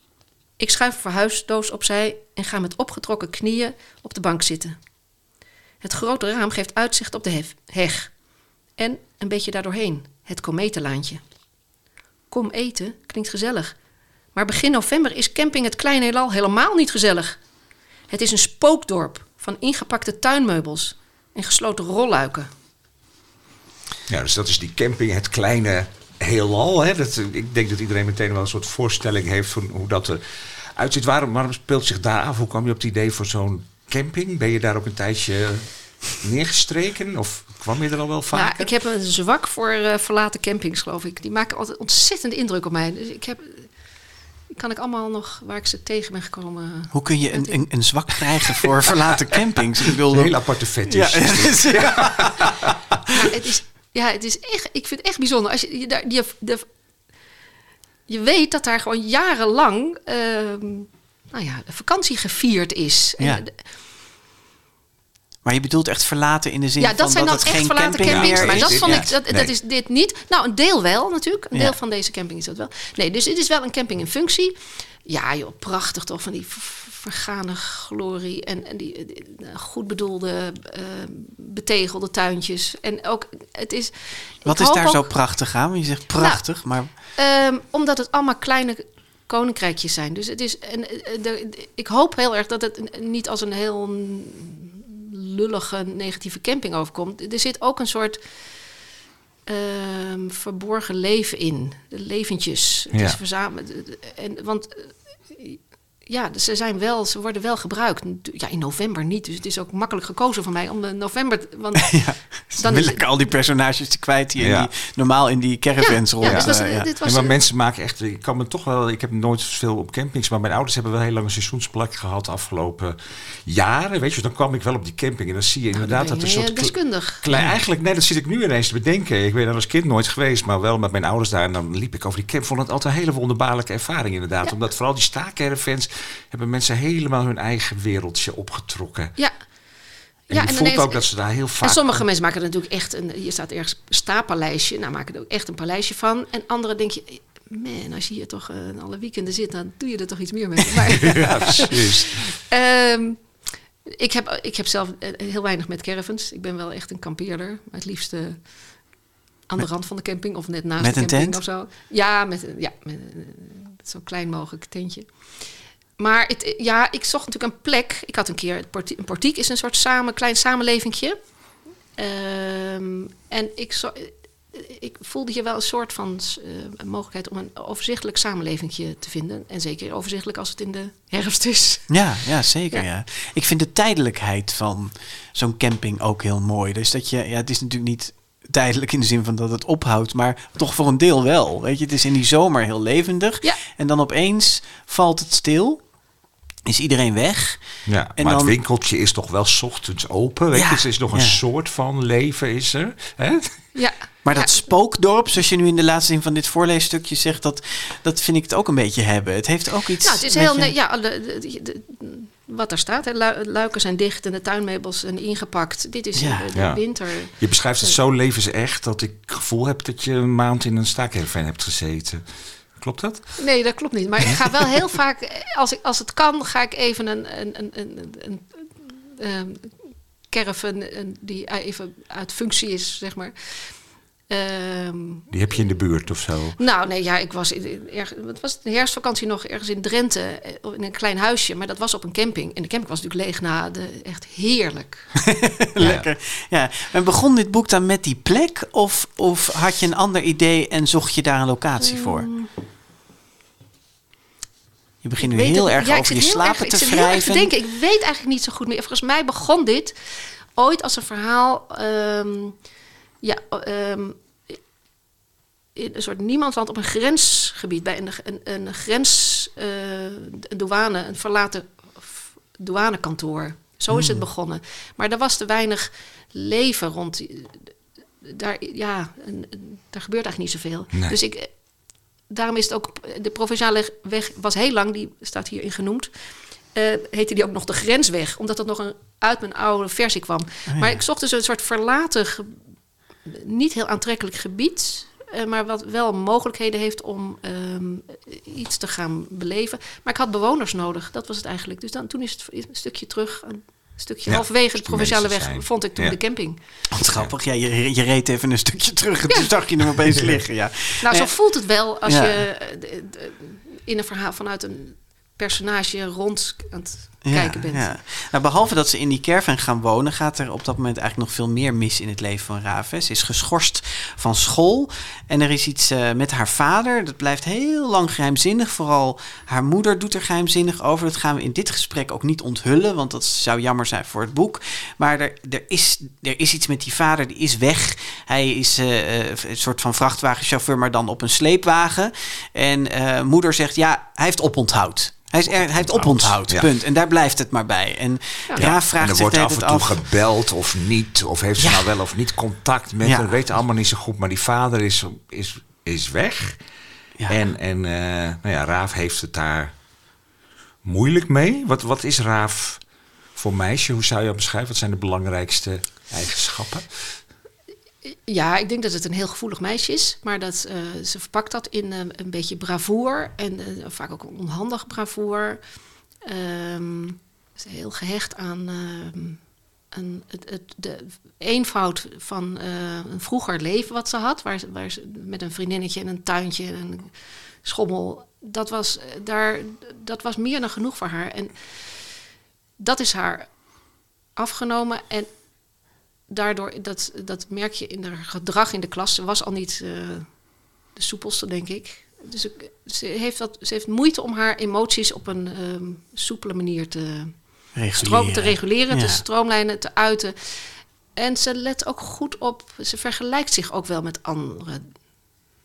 Ik schuif een verhuisdoos opzij en ga met opgetrokken knieën op de bank zitten. Het grote raam geeft uitzicht op de heg. En een beetje daardoorheen, het kometenlaantje. Kom eten klinkt gezellig. Maar begin november is camping het Kleine Heelal helemaal niet gezellig. Het is een spookdorp van ingepakte tuinmeubels en gesloten rolluiken. Ja, dus dat is die camping, het kleine heelal. Hè? Dat, ik denk dat iedereen meteen wel een soort voorstelling heeft van hoe dat er uitziet. Waarom, waarom speelt zich daar af? Hoe kwam je op het idee voor zo'n camping? Ben je daar ook een tijdje neergestreken? Of kwam je er al wel? Nou, ik heb een zwak voor eh, verlaten campings, geloof ik. Die maken altijd ontzettend indruk op mij. Dus ik heb, kan ik allemaal nog waar ik ze tegen ben gekomen. Hoe kun je een, een, een zwak krijgen voor <laughs> verlaten campings? Ik bedoel, Een hele aparte fetish. <laughs> Ja, Ja, het is, ja, het is echt, ik vind het echt bijzonder. Als je, je, daar, je, de, je weet dat daar gewoon jarenlang ehm, nou ja, de vakantie gevierd is. En, Ja. Maar je bedoelt echt verlaten in de zin ja, van dat zijn dan het echt geen verlaten camping campings. meer Maar is? dat vond ik, dat, Nee. dat is dit niet. Nou, een deel wel natuurlijk. Een Ja. deel van deze camping is dat wel. Nee, dus dit is wel een camping in functie. Ja, joh, prachtig toch, van die vergane glorie en, en die, die, eh, goed bedoelde, eh, betegelde tuintjes. En ook, het is... Wat is daar zo prachtig aan? Want je zegt prachtig, maar Ehm, omdat het allemaal kleine koninkrijkjes zijn. Dus het is. En, eh, de, de- ik hoop heel erg dat het niet als een heel lullige, negatieve camping overkomt. Er zit ook een soort. ehm, verborgen leven in. De leventjes. Het Ja. is verzameld. En, want eh, ja, dus ze zijn wel, ze worden wel gebruikt. Ja, in november niet. Dus het is ook makkelijk gekozen voor mij om de november. te- Want <laughs> ja, Dan dan is wil ik al die personages te kwijt die, in Ja. die normaal in die caravans ja, rond. ja, dit was, eh, ja. dit was maar mensen maken echt. Ik kan me toch wel. Ik heb nooit veel op campings, maar mijn ouders hebben wel heel lang een seizoensplek gehad de afgelopen jaren. Weet je, dan kwam ik wel op die camping en dan zie je inderdaad Dan dat er soort deskundig. klein. Eigenlijk, nee, dat zit ik nu ineens te bedenken. Ik ben er als kind nooit geweest, maar wel met mijn ouders daar. En dan liep ik over die camp. Vond het altijd een hele wonderbaarlijke ervaring, inderdaad. Ja. Omdat vooral die staakcaravans hebben mensen helemaal hun eigen wereldje opgetrokken. Ja. En ja, je dan voelt ineens- ook dat ze daar heel vaak. En sommige mensen maken er natuurlijk echt een. Hier staat ergens stapaleisje. Nou, maken er ook echt een paleisje van. En anderen denk je. Man, als je hier toch eh, alle weekenden zit, dan doe je er toch iets meer mee. Maar <laughs> Ja, precies. <laughs> ehm, ik, heb, ik heb zelf eh, heel weinig met caravans. Ik ben wel echt een kampeerder. Maar het liefst eh, aan de rand van de camping of net naast Met de een camping tent? of zo. Ja, met, een- ja, met een- zo klein mogelijk tentje. Maar het, ja, ik zocht natuurlijk een plek. Ik had een keer, een portiek is een soort samen, klein samenlevingje. Ehm, en ik, zo, ik voelde hier wel een soort van eh, mogelijkheid om een overzichtelijk samenlevingje te vinden. En zeker overzichtelijk als het in de herfst is. Ja, ja, zeker. Ja. Ja. Ik vind de tijdelijkheid van zo'n camping ook heel mooi. Dus dat je, ja, het is natuurlijk niet tijdelijk in de zin van dat het ophoudt, maar toch voor een deel wel. Weet je, het is in die zomer heel levendig. Ja. En dan opeens valt het stil. Is iedereen weg? Ja, En maar dan- het winkeltje is toch wel 's ochtends open. Weet Ja, je, het is nog een soort van leven is er. Hè? Ja, Maar dat Ja. spookdorp, zoals je nu in de laatste zin van dit voorleesstukje zegt, dat, dat vind ik het ook een beetje hebben. Het heeft ook iets. Nou, het is heel. beetje- nee, ja, de, de- de- wat er staat. Hè, lu- luiken zijn dicht en de tuinmeubels zijn ingepakt. Dit is Ja. eh, de, de Ja. winter. Je beschrijft het zo levensecht dat ik het gevoel heb dat je een maand in een staakerven hebt gezeten. Klopt dat? Nee, dat klopt niet. Maar ik ga wel heel <laughs> vaak, als, ik, als het kan, ga ik even een, een, een, een, een, ehm, caravan een- die even uit functie is, zeg maar. Ehm, Die heb je in de buurt of zo. nou, nee, ja, ik was in, erg, wat was het, de herfstvakantie nog ergens in Drenthe, eh, in een klein huisje, maar dat was op een camping. En de camping was natuurlijk leeg na de, echt heerlijk. <laughs> Lekker. Ja. En begon dit boek dan met die plek? Of, of had je een ander idee en zocht je daar een locatie voor? Je begint nu heel het- erg ja, over je slapen te Ik zit heel erg te wrijven. denken. Ik weet eigenlijk niet zo goed meer. Volgens mij begon dit ooit als een verhaal... ehm, ja, ehm, in een soort niemandsland op een grensgebied. Bij een, een, een grens... eh, een douane, een verlaten douanekantoor. Zo is het Hmm. begonnen. Maar er was te weinig leven rond... Daar, ja, daar gebeurt eigenlijk niet zoveel. Nee. Dus ik, daarom is het ook, de provinciale weg was heel lang, die staat hierin genoemd. Eh, heette die ook nog de grensweg, omdat dat nog een, uit mijn oude versie kwam. Maar ik zocht dus een soort verlaten, niet heel aantrekkelijk gebied. eh, maar wat wel mogelijkheden heeft om ehm, iets te gaan beleven. Maar ik had bewoners nodig, dat was het eigenlijk. Dus dan, toen is het een stukje terug, een stukje Ja, halverwege de provinciale weg, zijn- vond ik toen ja. de camping. Wat grappig. Ja, je, je reed even een stukje terug en toen zag je hem opeens liggen. Ja. Nou, zo Ja. voelt het wel als Ja. je eh, in een verhaal vanuit een personage rond aan het kijken bent. Ja. Nou, behalve dat ze in die caravan gaan wonen, gaat er op dat moment eigenlijk nog veel meer mis in het leven van Raven. Ze is geschorst van school. En er is iets eh, met haar vader. Dat blijft heel lang geheimzinnig. Vooral haar moeder doet er geheimzinnig over. Dat gaan we in dit gesprek ook niet onthullen, want dat zou jammer zijn voor het boek. Maar er, er, is, er is iets met die vader, die is weg. Hij is eh, eh, een soort van vrachtwagenchauffeur, maar dan op een sleepwagen. En moeder zegt, ja, hij heeft oponthoud. Hij, is er, hij heeft oponthoud, Ja. punt. En daar blijft het maar bij. En Raaf En vraagt er zich wordt af en toe af... gebeld of niet. Of heeft ze Ja. nou wel of niet contact met Ja. hem. Weet allemaal niet zo goed. Maar die vader is, is, is weg. Ja. En, en eh, nou ja, Raaf heeft het daar moeilijk mee. Wat, wat is Raaf voor meisje? Hoe zou je hem beschrijven? Wat zijn de belangrijkste eigenschappen? Ja, ik denk dat het een heel gevoelig meisje is. Maar dat, eh, ze verpakt dat in eh, een beetje bravoer. En eh, vaak ook een onhandig bravoer. Ehm, ze is heel gehecht aan ehm, het, het, de eenvoud van een vroeger leven wat ze had. Waar, waar ze met een vriendinnetje en een tuintje en een schommel. Dat was, daar, dat was meer dan genoeg voor haar. En dat is haar afgenomen. En daardoor, dat, dat merk je in haar gedrag in de klas. Ze was al niet eh, de soepelste, denk ik. Dus ik, ze, heeft dat, ze heeft moeite om haar emoties op een ehm, soepele manier te, stroom, te reguleren, Ja. te stroomlijnen, te uiten. En ze let ook goed op, ze vergelijkt zich ook wel met anderen.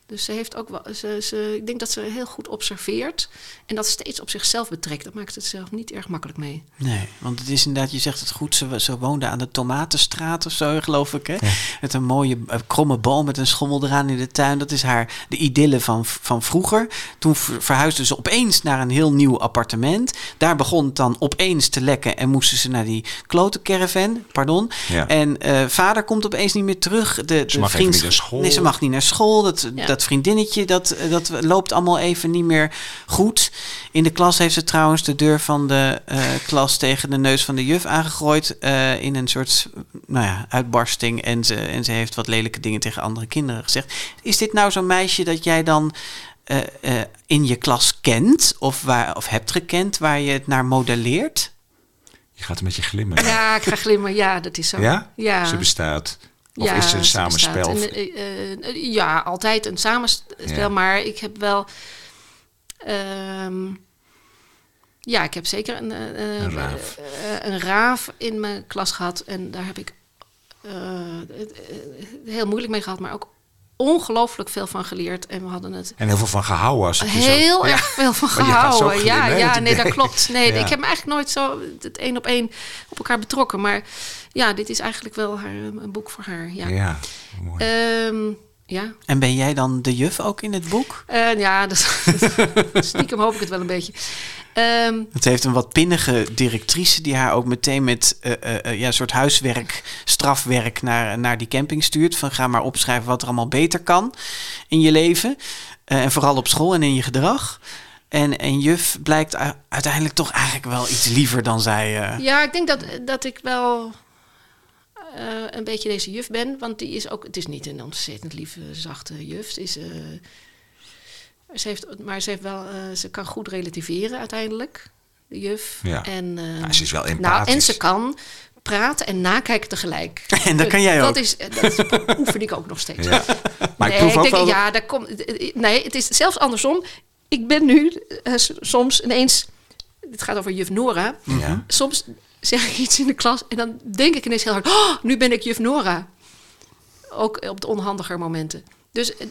Dus ze heeft ook wel, ze, ze, ik denk dat ze heel goed observeert en dat steeds op zichzelf betrekt. Dat maakt het zelf niet erg makkelijk mee. Nee, want het is inderdaad, je zegt het goed, ze, ze woonde aan de Tomatenstraat of zo, geloof ik. Hè? Met een mooie eh, kromme boom met een schommel eraan in de tuin. Dat is haar de idylle van, van vroeger. Toen ver- verhuisde ze opeens naar een heel nieuw appartement. Daar begon het dan opeens te lekken en moesten ze naar die klote caravan, pardon. Ja. En eh, vader komt opeens niet meer terug. De, de Ze mag even vriends- niet naar school. Nee, ze mag niet naar school. Dat, Ja. dat vriendinnetje, dat, dat loopt allemaal even niet meer goed. In de klas heeft ze trouwens de deur van de eh, klas tegen de neus van de juf aangegooid. eh, in een soort nou ja, uitbarsting. En ze, en ze heeft wat lelijke dingen tegen andere kinderen gezegd. Is dit nou zo'n meisje dat jij dan eh, eh, in je klas kent? Of, waar, of hebt gekend waar je het naar modelleert? Je gaat een beetje glimmen. Ja, ik ga glimmen. Ja, dat is zo. Ja? Ja. Ze bestaat. Of Ja, is het een samenspel? eh, eh, ja, altijd een samenspel. Ja. Maar ik heb wel... ehm, ja, ik heb zeker een, eh, Een raaf. een raaf in mijn klas gehad. En daar heb ik het, heel moeilijk mee gehad. Maar ook ongelooflijk veel van geleerd. En we hadden het En heel veel van gehouden als ik je zo- heel Ja. erg veel van Maar je gaat zo gehouden. glimmen, Ja, hè, ja nee, het dat klopt. Nee, Ja. ik heb me eigenlijk nooit zo het één op één op elkaar betrokken. Maar ja, dit is eigenlijk wel haar, een boek voor haar. Ja. Ja, mooi. Ehm, ja. En ben jij dan de juf ook in het boek? Eh, ja, dat, <laughs> stiekem hoop ik het wel een beetje. Ehm, Het heeft een wat pinnige directrice die haar ook meteen met eh, eh, eh, ja, een soort huiswerk, strafwerk naar, naar die camping stuurt. Van ga maar opschrijven wat er allemaal beter kan in je leven. En vooral op school en in je gedrag. En, en juf blijkt uiteindelijk toch eigenlijk wel iets liever dan zij. ja, ik denk dat, dat ik wel een beetje deze juf ben. Want die is ook, het is niet een ontzettend lieve, zachte juf. Ze is, ze heeft, maar ze, heeft wel, eh, ze kan goed relativeren uiteindelijk, de juf. Ja. En, eh, Ja, ze is wel Nou, en empathisch. ze kan praten en nakijken tegelijk. <laughs> En dat kan jij dat ook. Is, dat oefen ik ook nog steeds. Ja. Maar ik proef ook denk, wel... ja, daar komt. Nee, het is zelfs andersom. Ik ben nu eh, soms ineens. Het gaat over juf Nora. Ja. Soms zeg ik iets in de klas en dan denk ik ineens heel hard: oh, nu ben ik juf Nora. Ook op de onhandiger momenten. Dus eh,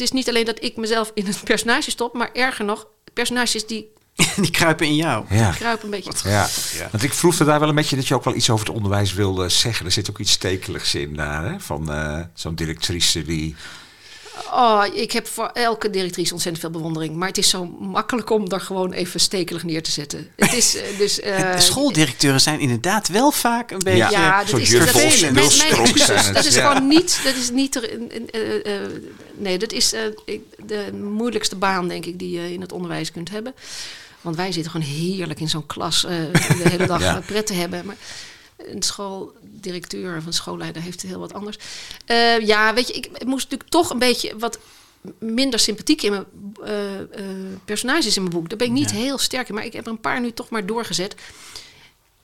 het is niet alleen dat ik mezelf in het personage stop, maar erger nog, personages die <laughs> die kruipen in jou. Ja. kruipen een beetje. Ja. want ik vroeg daar wel een beetje dat je ook wel iets over het onderwijs wilde zeggen. Er zit ook iets stekeligs in daar, hè? Van eh, zo'n directrice die... Oh, ik heb voor elke directrice ontzettend veel bewondering. Maar het is zo makkelijk om daar gewoon even stekelig neer te zetten. Het is eh, dus. <laughs> eh, De schooldirecteuren zijn inderdaad wel vaak een beetje. Ja. Ja, dat Soort is, dat is mijn, zijn Dat is ja. gewoon niet. Dat is niet. er- eh, eh, eh, nee, dat is eh, ik- de moeilijkste baan, denk ik, die je in het onderwijs kunt hebben. Want wij zitten gewoon heerlijk in zo'n klas eh, de hele dag Ja. pret te hebben. Maar een schooldirecteur of een schoolleider heeft het heel wat anders. Eh, ja, weet je, ik, ik moest natuurlijk toch een beetje wat minder sympathiek in mijn eh, eh, personages in mijn boek. Daar ben ik niet heel sterk in, maar ik heb er een paar nu toch maar doorgezet.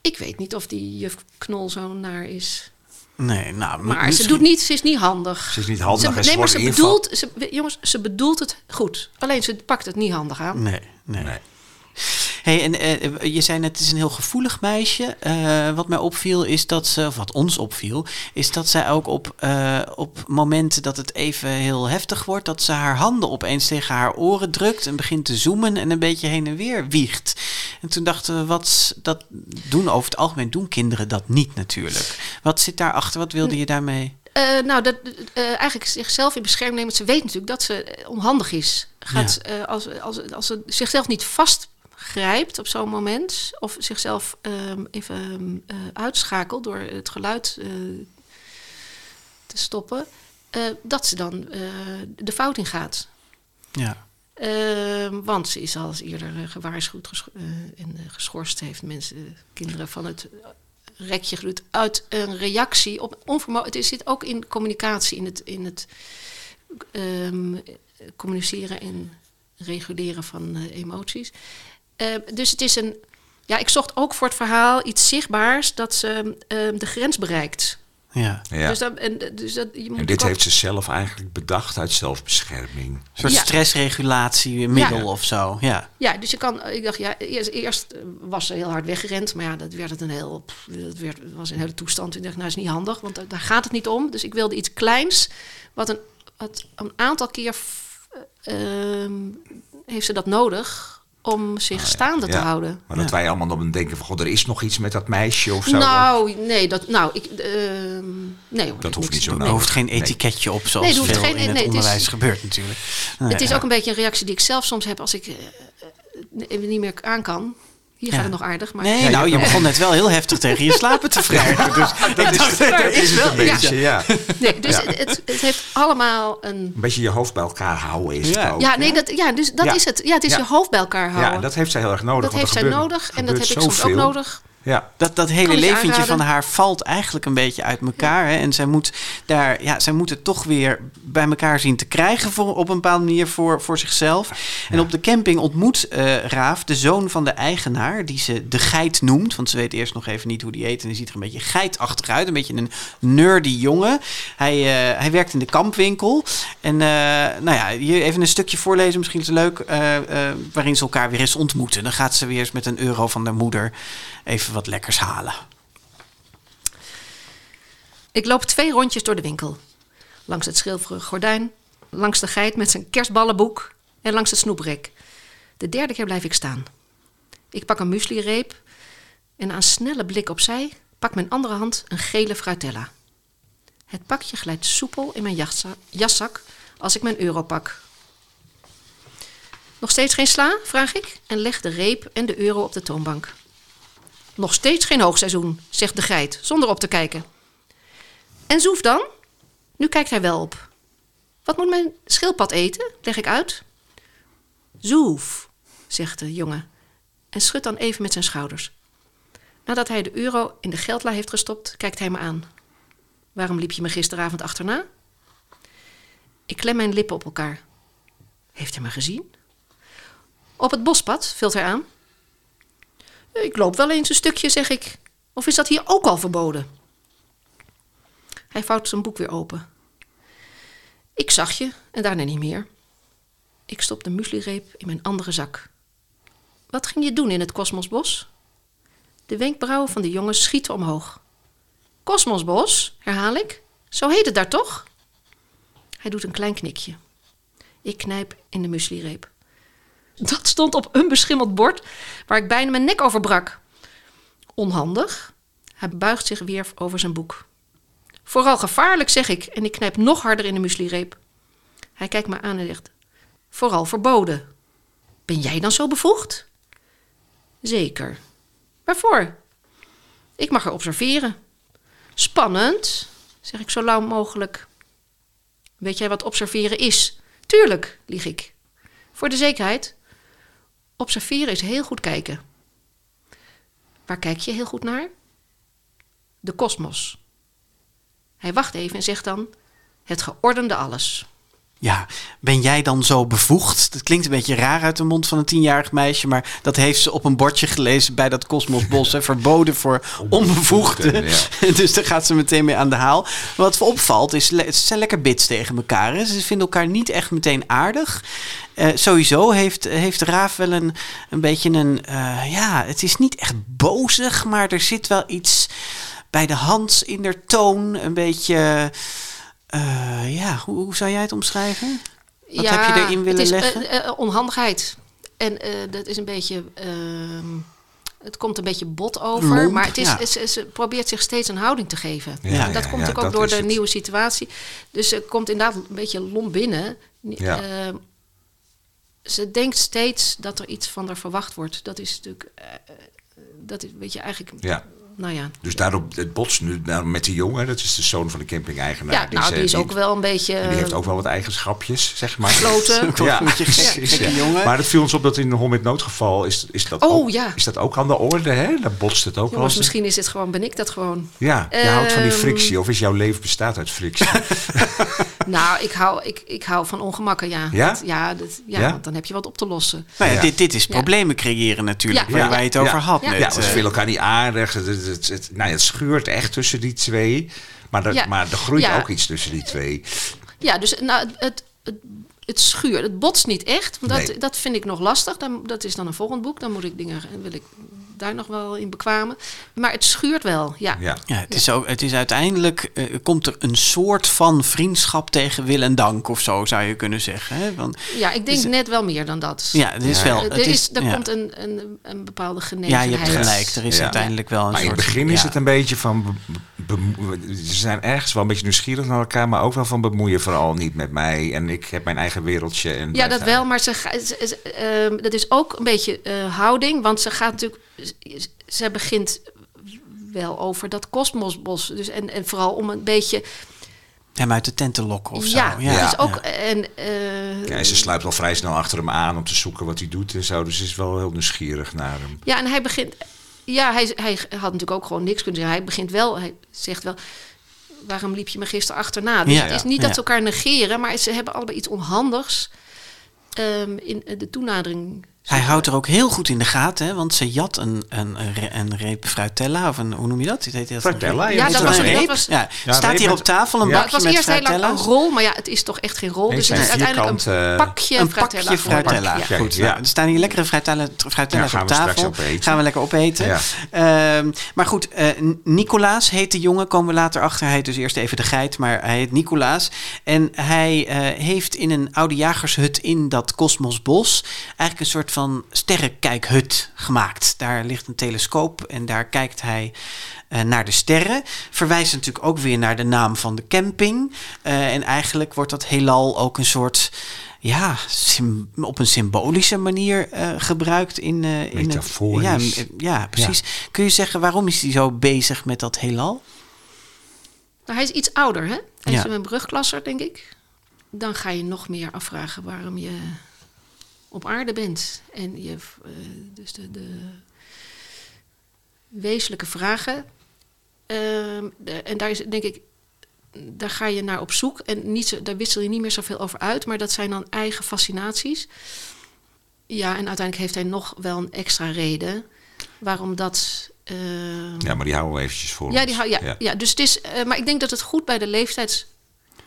Ik weet niet of die juf Knol zo naar is. Nee, nou, Maar ze doet niet, ze is niet handig. Ze is niet handig Ze, en ze nee, maar ze bedoelt, ze, jongens, ze bedoelt het goed. Alleen ze pakt het niet handig aan. Nee, nee. Nee. Hey, en eh, je zei net, het is een heel gevoelig meisje. Eh, wat mij opviel is dat ze, of wat ons opviel, is dat zij ook op, eh, op momenten dat het even heel heftig wordt, dat ze haar handen opeens tegen haar oren drukt en begint te zoomen en een beetje heen en weer wiegt. En toen dachten we, wat dat doen over het algemeen doen kinderen dat niet natuurlijk. Wat zit daarachter? Wat wilde je daarmee? Eh, nou, dat, eh, eigenlijk zichzelf in bescherming nemen. Ze weet natuurlijk dat ze eh, onhandig is. Gaat, eh, als, als, als ze zichzelf niet vastgrijpt op zo'n moment... of zichzelf ehm, even ehm, eh, uitschakelt door het geluid eh, te stoppen... eh, dat ze dan de fout in gaat. Ja. Ehm, want ze is al eens eerder gewaarschuwd en geschorst. Heeft mensen, kinderen van het rekje geduwd uit een reactie op onvermogen. Het zit ook in communicatie, in het, in het communiceren en reguleren van emoties. Eh, dus het is een. Ja, ik zocht ook voor het verhaal iets zichtbaars dat ze ehm, de grens bereikt. Ja. Ja. Dus, dat, en, dus dat, je moet En dit ook- heeft ze zelf eigenlijk bedacht uit zelfbescherming. Een soort Ja. stressregulatiemiddel Ja. of zo. Ja. Ja, dus je kan, ik dacht, ja, eerst, eerst eh, was ze heel hard weggerend, maar ja, dat werd het een heel, pff, dat werd, was een hele toestand. Ik dacht, nou, is niet handig, want daar- daar gaat het niet om. Dus ik wilde iets kleins, wat een, wat een aantal keer f- eh, ehm, heeft ze dat nodig om zich staande te Ja. houden. Maar dat wij allemaal dan denken van, god, er is nog iets met dat meisje of zo. Nou, nee, dat, nou, ik, ehm, nee hoor, Dat hoeft niet zo Er Nou, hoeft geen nee. etiketje op zoals Nee, hoeft veel geen- in het nee, het is- onderwijs gebeurt natuurlijk. Nee, Het is ja. ook een beetje een reactie die ik zelf soms heb als ik even niet meer aan kan. Hier Ja. gaat het nog aardig, maar... Nee, nou, je begon net wel heel heftig tegen je slapen te wrijven. Dus <laughs> dat is, er is wel Een beetje, ja. Nee, dus Ja. het, het, heeft allemaal een Een beetje je hoofd bij elkaar houden is Ja. het ook. Ja, nee, dat, ja, dus dat Ja. is het. Ja, het is Ja. je hoofd bij elkaar houden. Ja, dat heeft zij heel erg nodig. Dat heeft zij nodig en dat heb ik soms ook nodig. Ja, Dat, dat hele leventje van haar valt eigenlijk een beetje uit elkaar. Hè? En zij moet, daar, ja, zij moet het toch weer bij elkaar zien te krijgen voor, op een bepaalde manier voor, voor zichzelf. En op de camping ontmoet eh, Raaf de zoon van de eigenaar, die ze de geit noemt. Want ze weet eerst nog even niet hoe die heet. En die ziet er een beetje geitachtig uit. Een beetje een nerdy jongen. Hij, eh, hij werkt in de kampwinkel. En eh, nou ja, hier even een stukje voorlezen. Misschien is het leuk. eh, eh, waarin ze elkaar weer eens ontmoeten. Dan gaat ze weer eens met een euro van de moeder even wat lekkers halen. Ik loop twee rondjes door de winkel. Langs het schilferen gordijn, langs de geit met zijn kerstballenboek en langs het snoeprek. De derde keer blijf ik staan. Ik pak een mueslireep en aan snelle blik opzij pak mijn andere hand een gele fruitella. Het pakje glijdt soepel in mijn jaszak als ik mijn euro pak. Nog steeds geen sla? vraag ik en leg de reep en de euro op de toonbank. Nog steeds geen hoogseizoen, zegt de geit, zonder op te kijken. En Zoef dan? Nu kijkt hij wel op. Wat moet mijn schildpad eten? Leg ik uit. Zoef, zegt de jongen en schudt dan even met zijn schouders. Nadat hij de euro in de geldla heeft gestopt, kijkt hij me aan. Waarom liep je me gisteravond achterna? Ik klem mijn lippen op elkaar. Heeft hij me gezien? Op het bospad, vult hij aan. Ik loop wel eens een stukje, zeg ik. Of is dat hier ook al verboden? Hij vouwt zijn boek weer open. Ik zag je en daarna niet meer. Ik stop de mueslireep in mijn andere zak. Wat ging je doen in het Kosmosbos? De wenkbrauwen van de jongen schieten omhoog. Kosmosbos, herhaal ik. Zo heet het daar toch? Hij doet een klein knikje. Ik knijp in de mueslireep. Dat stond op een beschimmeld bord waar ik bijna mijn nek over brak. Onhandig. Hij buigt zich weer over zijn boek. Vooral gevaarlijk, zeg ik, en ik knijp nog harder in de mueslireep. Hij kijkt me aan en zegt: Vooral verboden. Ben jij dan zo bevoegd? Zeker. Waarvoor? Ik mag er observeren. Spannend, zeg ik zo lauw mogelijk. Weet jij wat observeren is? Tuurlijk, lieg ik. Voor de zekerheid. Observeren is heel goed kijken. Waar kijk je heel goed naar? De kosmos. Hij wacht even en zegt dan: Het geordende alles. Ja, ben jij dan zo bevoegd? Dat klinkt een beetje raar uit de mond van een tienjarig meisje, maar dat heeft ze op een bordje gelezen bij dat Kosmosbos. hè, verboden voor onbevoegden. Ja. <laughs> dus daar gaat ze meteen mee aan de haal. Wat opvalt is, ze zijn lekker bits tegen elkaar. Hè? Ze vinden elkaar niet echt meteen aardig. Eh, sowieso heeft, heeft Raaf wel een, een beetje een... eh, ja, het is niet echt bozig, maar er zit wel iets bij de hand in de toon. Een beetje... eh, ja, hoe, hoe zou jij het omschrijven? Wat heb je erin willen het is, leggen? eh, eh, onhandigheid. En eh, dat is een beetje... ehm, het komt een beetje bot over, Lomp, maar het is, ja. ze, ze probeert zich steeds een houding te geven. Ja, dat ja, komt ja, natuurlijk ook dat door de het. nieuwe situatie. Dus ze komt inderdaad een beetje lomp binnen. Ja. Ehm, ze denkt steeds dat er iets van haar verwacht wordt. Dat is natuurlijk... eh, eh, dat is, weet je, eigenlijk... Ja. Nou ja, Dus daarop het botst nu nou, met die jongen, dat is de zoon van de camping-eigenaar. ja nou, die is ook wel een beetje... en die heeft ook wel wat eigenschapjes, zeg maar. <laughs> Een gek, gekke jongen. Maar het viel ons op dat in de hond met noodgeval is, is, dat Oh, ook, ja. is dat ook aan de orde, hè? Dan botst het ook wel eens. misschien is het gewoon, ben ik dat gewoon. Ja, je houdt van die Ehm, frictie. Of is jouw leven bestaat uit frictie? <laughs> <laughs> Nou, ik hou, ik, ik hou van ongemakken, ja. Ja? Dat- ja, dat, ja, Ja? want dan heb je wat op te lossen. Nou ja, Ja. Dit, dit is Ja. problemen creëren natuurlijk, Ja. waar, Ja. je het over Ja. had. Ja. net, ja, ze eh. vinden elkaar niet aardig. Het, het, nou, ja, het schuurt echt tussen die twee. Maar, er- Ja. maar er groeit Ja. ook iets tussen die twee. Ja, dus nou, het, het, het schuurt. Het botst niet echt. Want dat, Nee. dat vind ik nog lastig. Dan, dat is dan een volgend boek. Dan moet ik dingen, wil ik daar nog wel in bekwamen. Maar het schuurt wel, ja. Ja. Ja, het is, ook, het is uiteindelijk, eh, komt er een soort van vriendschap tegen wil en dank of zo, zou je kunnen zeggen. Hè? Want, Ja, ik denk Is- net wel meer dan dat. ja, het is Ja. wel. Het er is, er ja. komt een, een, een bepaalde ja, genegenheid. je hebt gelijk. Er is Ja. uiteindelijk wel een Maar in soort... het begin is ja. het een beetje van... be- ze zijn ergens wel een beetje nieuwsgierig naar elkaar... maar ook wel van bemoeien vooral niet met mij. En ik heb mijn eigen wereldje. En Ja, dat wel, maar ze- ze- ehm, dat is ook een beetje eh, houding. Want ze gaat natuurlijk. Z- Ze begint wel over dat kosmosbos. Dus en, en vooral om een beetje. Hem uit de tent te lokken of zo. ja, Ja, dus ook. ja. En, eh, Ja, en ze sluipt al vrij snel achter hem aan om te zoeken wat hij doet en zo. Dus ze is wel heel nieuwsgierig naar hem. ja, en hij begint. Ja, hij, hij had natuurlijk ook gewoon niks kunnen zeggen. Hij begint wel. Hij zegt wel. Waarom liep je me gisteren achterna? Dus Ja, het is ja, niet dat ja. ze elkaar negeren, maar ze hebben allebei iets onhandigs ehm, in de toenadering. Hij houdt er ook heel goed in de gaten, hè, want ze jat een, een, een, re- een reep fruitella, of een, hoe noem je dat? Heet dat Fruitella, Ja, Heet dat een was- dat reep? was- ja, Ja, staat hier met- op tafel een Ja. Ja, het bakje was met eerst heel lang een fruitella's? rol, maar ja, het is toch echt geen rol. Nee, dus het is uiteindelijk een vierkante- pakje Een fruitella. pakje fruitella. Ja. Goed, Ja. nou, er staan hier lekkere fruitella, fruitella Ja, gaan op tafel. opeten. Gaan we lekker opeten. Ja. Ehm, maar goed, eh, N- Nicolaas heet de jongen. Komen we later achter. Hij heet dus eerst even de geit, maar hij heet Nicolaas. En hij eh, heeft in een oude jagershut in dat Kosmosbos... eigenlijk een soort van sterrenkijkhut gemaakt. Daar ligt een telescoop en daar kijkt hij... eh, naar de sterren. Verwijst natuurlijk ook weer naar de naam van de camping. Eh, en eigenlijk wordt dat heelal ook een soort ja, op een symbolische manier eh, gebruikt in, eh in het, ja, ja, precies. Kun je zeggen waarom is hij zo bezig met dat heelal? Nou, hij is iets ouder, hè? Hij Ja. is een brugklasser, denk ik. Dan ga je nog meer afvragen waarom je op aarde bent. En je, eh, dus de, de wezenlijke vragen. Ehm, de- en daar is, denk ik, daar ga je naar op zoek. En niet zo, daar wissel je niet meer zoveel over uit, maar dat zijn dan eigen fascinaties. Ja, en uiteindelijk heeft hij nog wel een extra reden waarom dat. ehm, Ja, maar die houden we eventjes voor ja, ons. die, hou- ja, ja. dus het is, eh, maar ik denk dat het goed bij de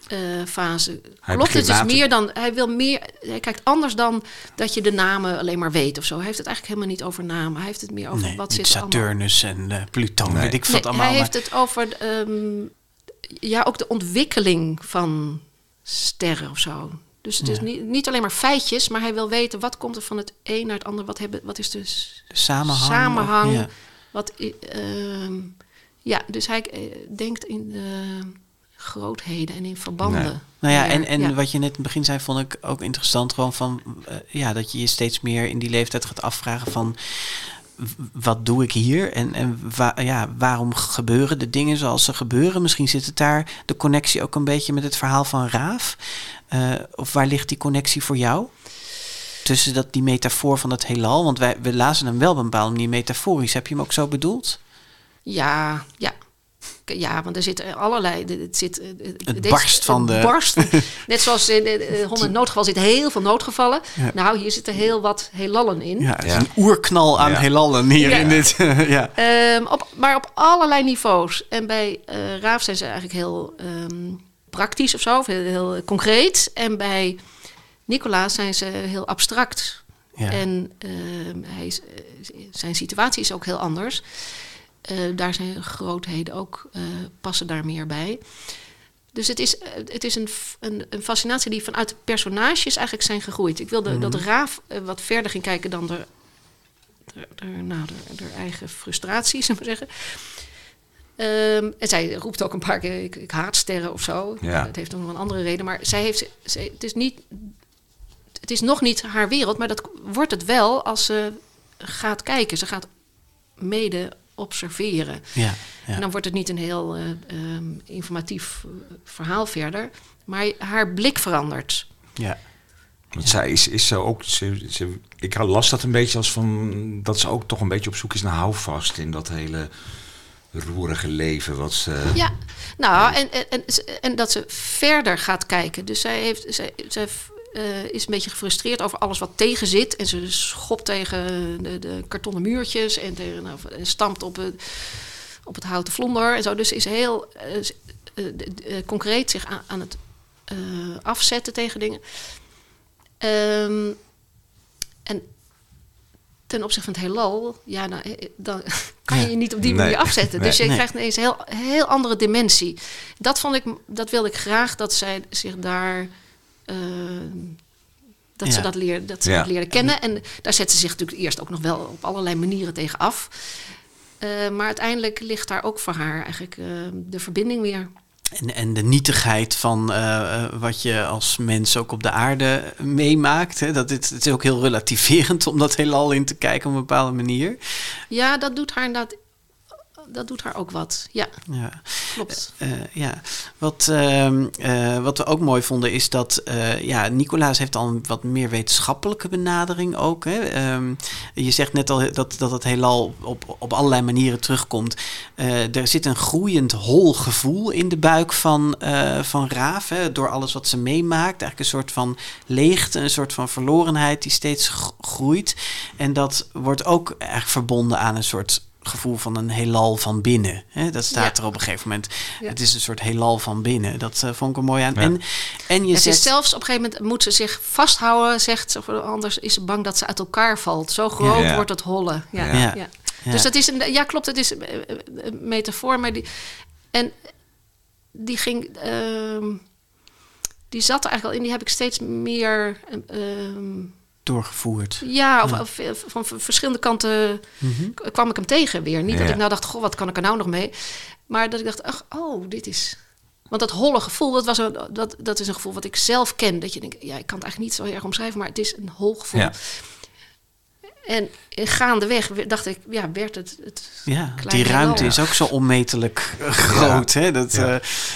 leeftijdsfase Hij klopt. Het is later- meer dan, hij wil meer, hij kijkt anders dan dat je de namen alleen maar weet of zo. Hij heeft het eigenlijk helemaal niet over namen. Hij heeft het meer over nee, wat zit er allemaal. Saturnus en eh, Pluton, Nee. weet ik Nee, allemaal. hij maar- heeft het over ehm, ja, ook de ontwikkeling van sterren of zo. Dus het is niet, niet alleen maar feitjes, maar hij wil weten wat komt er van het een naar het ander. Wat, hebben, wat is dus de samenhang. samenhang. ja. Wat, ehm, ja, dus hij eh, denkt in eh, grootheden en in verbanden. Nee. Nou ja, en, en Ja. wat je net in het begin zei, vond ik ook interessant. Gewoon van, eh, ja, dat je je steeds meer in die leeftijd gaat afvragen van... Wat doe ik hier? En, en wa- ja, waarom gebeuren de dingen zoals ze gebeuren? Misschien zit het daar de connectie ook een beetje met het verhaal van Raaf. Eh, of waar ligt die connectie voor jou? Tussen dat, die metafoor van het heelal. Want wij, we lazen hem wel op een bepaalde manier metaforisch. Heb je hem ook zo bedoeld? Ja, ja. Ja, want er zitten allerlei. Het, zit, het barst van de. Barst. <laughs> Net zoals in de honderd noodgeval zitten heel veel noodgevallen. Nou, hier zitten heel wat heelallen in. Ja, het is een oerknal aan heelallen hier in dit. <laughs> ja. Um, op, maar op allerlei niveaus. En bij uh, Raaf zijn ze eigenlijk heel um, praktisch of zo, of heel, heel, concreet. En bij Nicolaas zijn ze heel abstract. Ja. En uh, hij, zijn situatie is ook heel anders. Uh, daar zijn grootheden ook, uh, passen daar meer bij. Dus het is, het is een, een, een, fascinatie die vanuit de personages eigenlijk zijn gegroeid. Ik wilde mm -hmm. dat Raaf wat verder ging kijken dan de, de, de, nou, de, de eigen frustraties, <laughs> zullen we zeggen. Um, en zij roept ook een paar keer, ik, ik haat sterren of zo. Ja. Het heeft nog een andere reden. Maar zij heeft, zij, het, is niet, het is nog niet haar wereld, maar dat wordt het wel als ze gaat kijken. Ze gaat mede observeren. Ja, ja. En dan wordt het niet een heel uh, um, informatief verhaal verder, maar haar blik verandert. Ja. Want zij is, is ze ook. Ze, ze, ik las dat een beetje als van. dat ze ook toch een beetje op zoek is naar houvast in dat hele roerige leven wat ze. Ja, nou, en, en, en, en dat ze verder gaat kijken. Dus zij, heeft, zij, zij uh, is een beetje gefrustreerd over alles wat tegen zit. En ze schopt tegen de, de kartonnen muurtjes en, tegen, nou, en stampt op het, op het houten vlonder en zo. Dus is heel uh, uh, concreet zich aan, aan het afzetten tegen dingen. Um, en ten opzichte van het heelal, ja, nou, dan <laughs> kan je je niet op die manier nee, afzetten. Dus je nee. krijgt ineens een heel, heel andere dimensie. Dat vond ik, dat wilde ik graag dat zij zich daar. Uh, dat ja. ze dat, leer, dat, ze ja. dat leerden kennen. En daar zet ze zich natuurlijk eerst ook nog wel op allerlei manieren tegen af. Uh, maar uiteindelijk ligt daar ook voor haar eigenlijk uh, de verbinding weer. En, en de nietigheid van uh, wat je als mens ook op de aarde meemaakt. Hè? Dat het, het is ook heel relativerend om dat heelal in te kijken op een bepaalde manier. Ja, dat doet haar inderdaad dat doet haar ook wat. Ja, ja. klopt. Uh, ja. Wat, uh, uh, wat we ook mooi vonden is dat ja, Nicolaas heeft al een wat meer wetenschappelijke benadering ook. Hè? Um, je zegt net al dat, dat het heelal op, op allerlei manieren terugkomt. er zit een groeiend hol gevoel in de buik van, van Raaf. Hè? Door alles wat ze meemaakt. Eigenlijk een soort van leegte, een soort van verlorenheid die steeds groeit. En dat wordt ook echt verbonden aan een soort gevoel van een heelal van binnen. Hè? Dat staat ja. er op een gegeven moment. Ja. Het is een soort heelal van binnen. Dat uh, vond ik er mooi aan. Ja. En, en je het zet... is zelfs op een gegeven moment moet ze zich vasthouden, zegt ze, anders is ze bang dat ze uit elkaar valt. Zo groot wordt het hollen. Ja. Dus dat is een, ja klopt, het is een, een metafoor, maar die en die ging, uh, die zat er eigenlijk al in. Die heb ik steeds meer. Uh, doorgevoerd. Ja, of, van verschillende kanten mm -hmm. kwam ik hem tegen weer. Niet ja. dat ik nou dacht, goh, wat kan ik er nou nog mee? Maar dat ik dacht, ach, oh, dit is... Want dat holle gevoel, dat, was een, dat, dat is een gevoel wat ik zelf ken. Dat je denkt, ja, ik kan het eigenlijk niet zo erg omschrijven, maar het is een hol gevoel. Ja. En gaandeweg dacht ik, ja, werd het. het ja, die ruimte is ook zo onmetelijk groot. Ja. Hè? Dat, ja. Uh,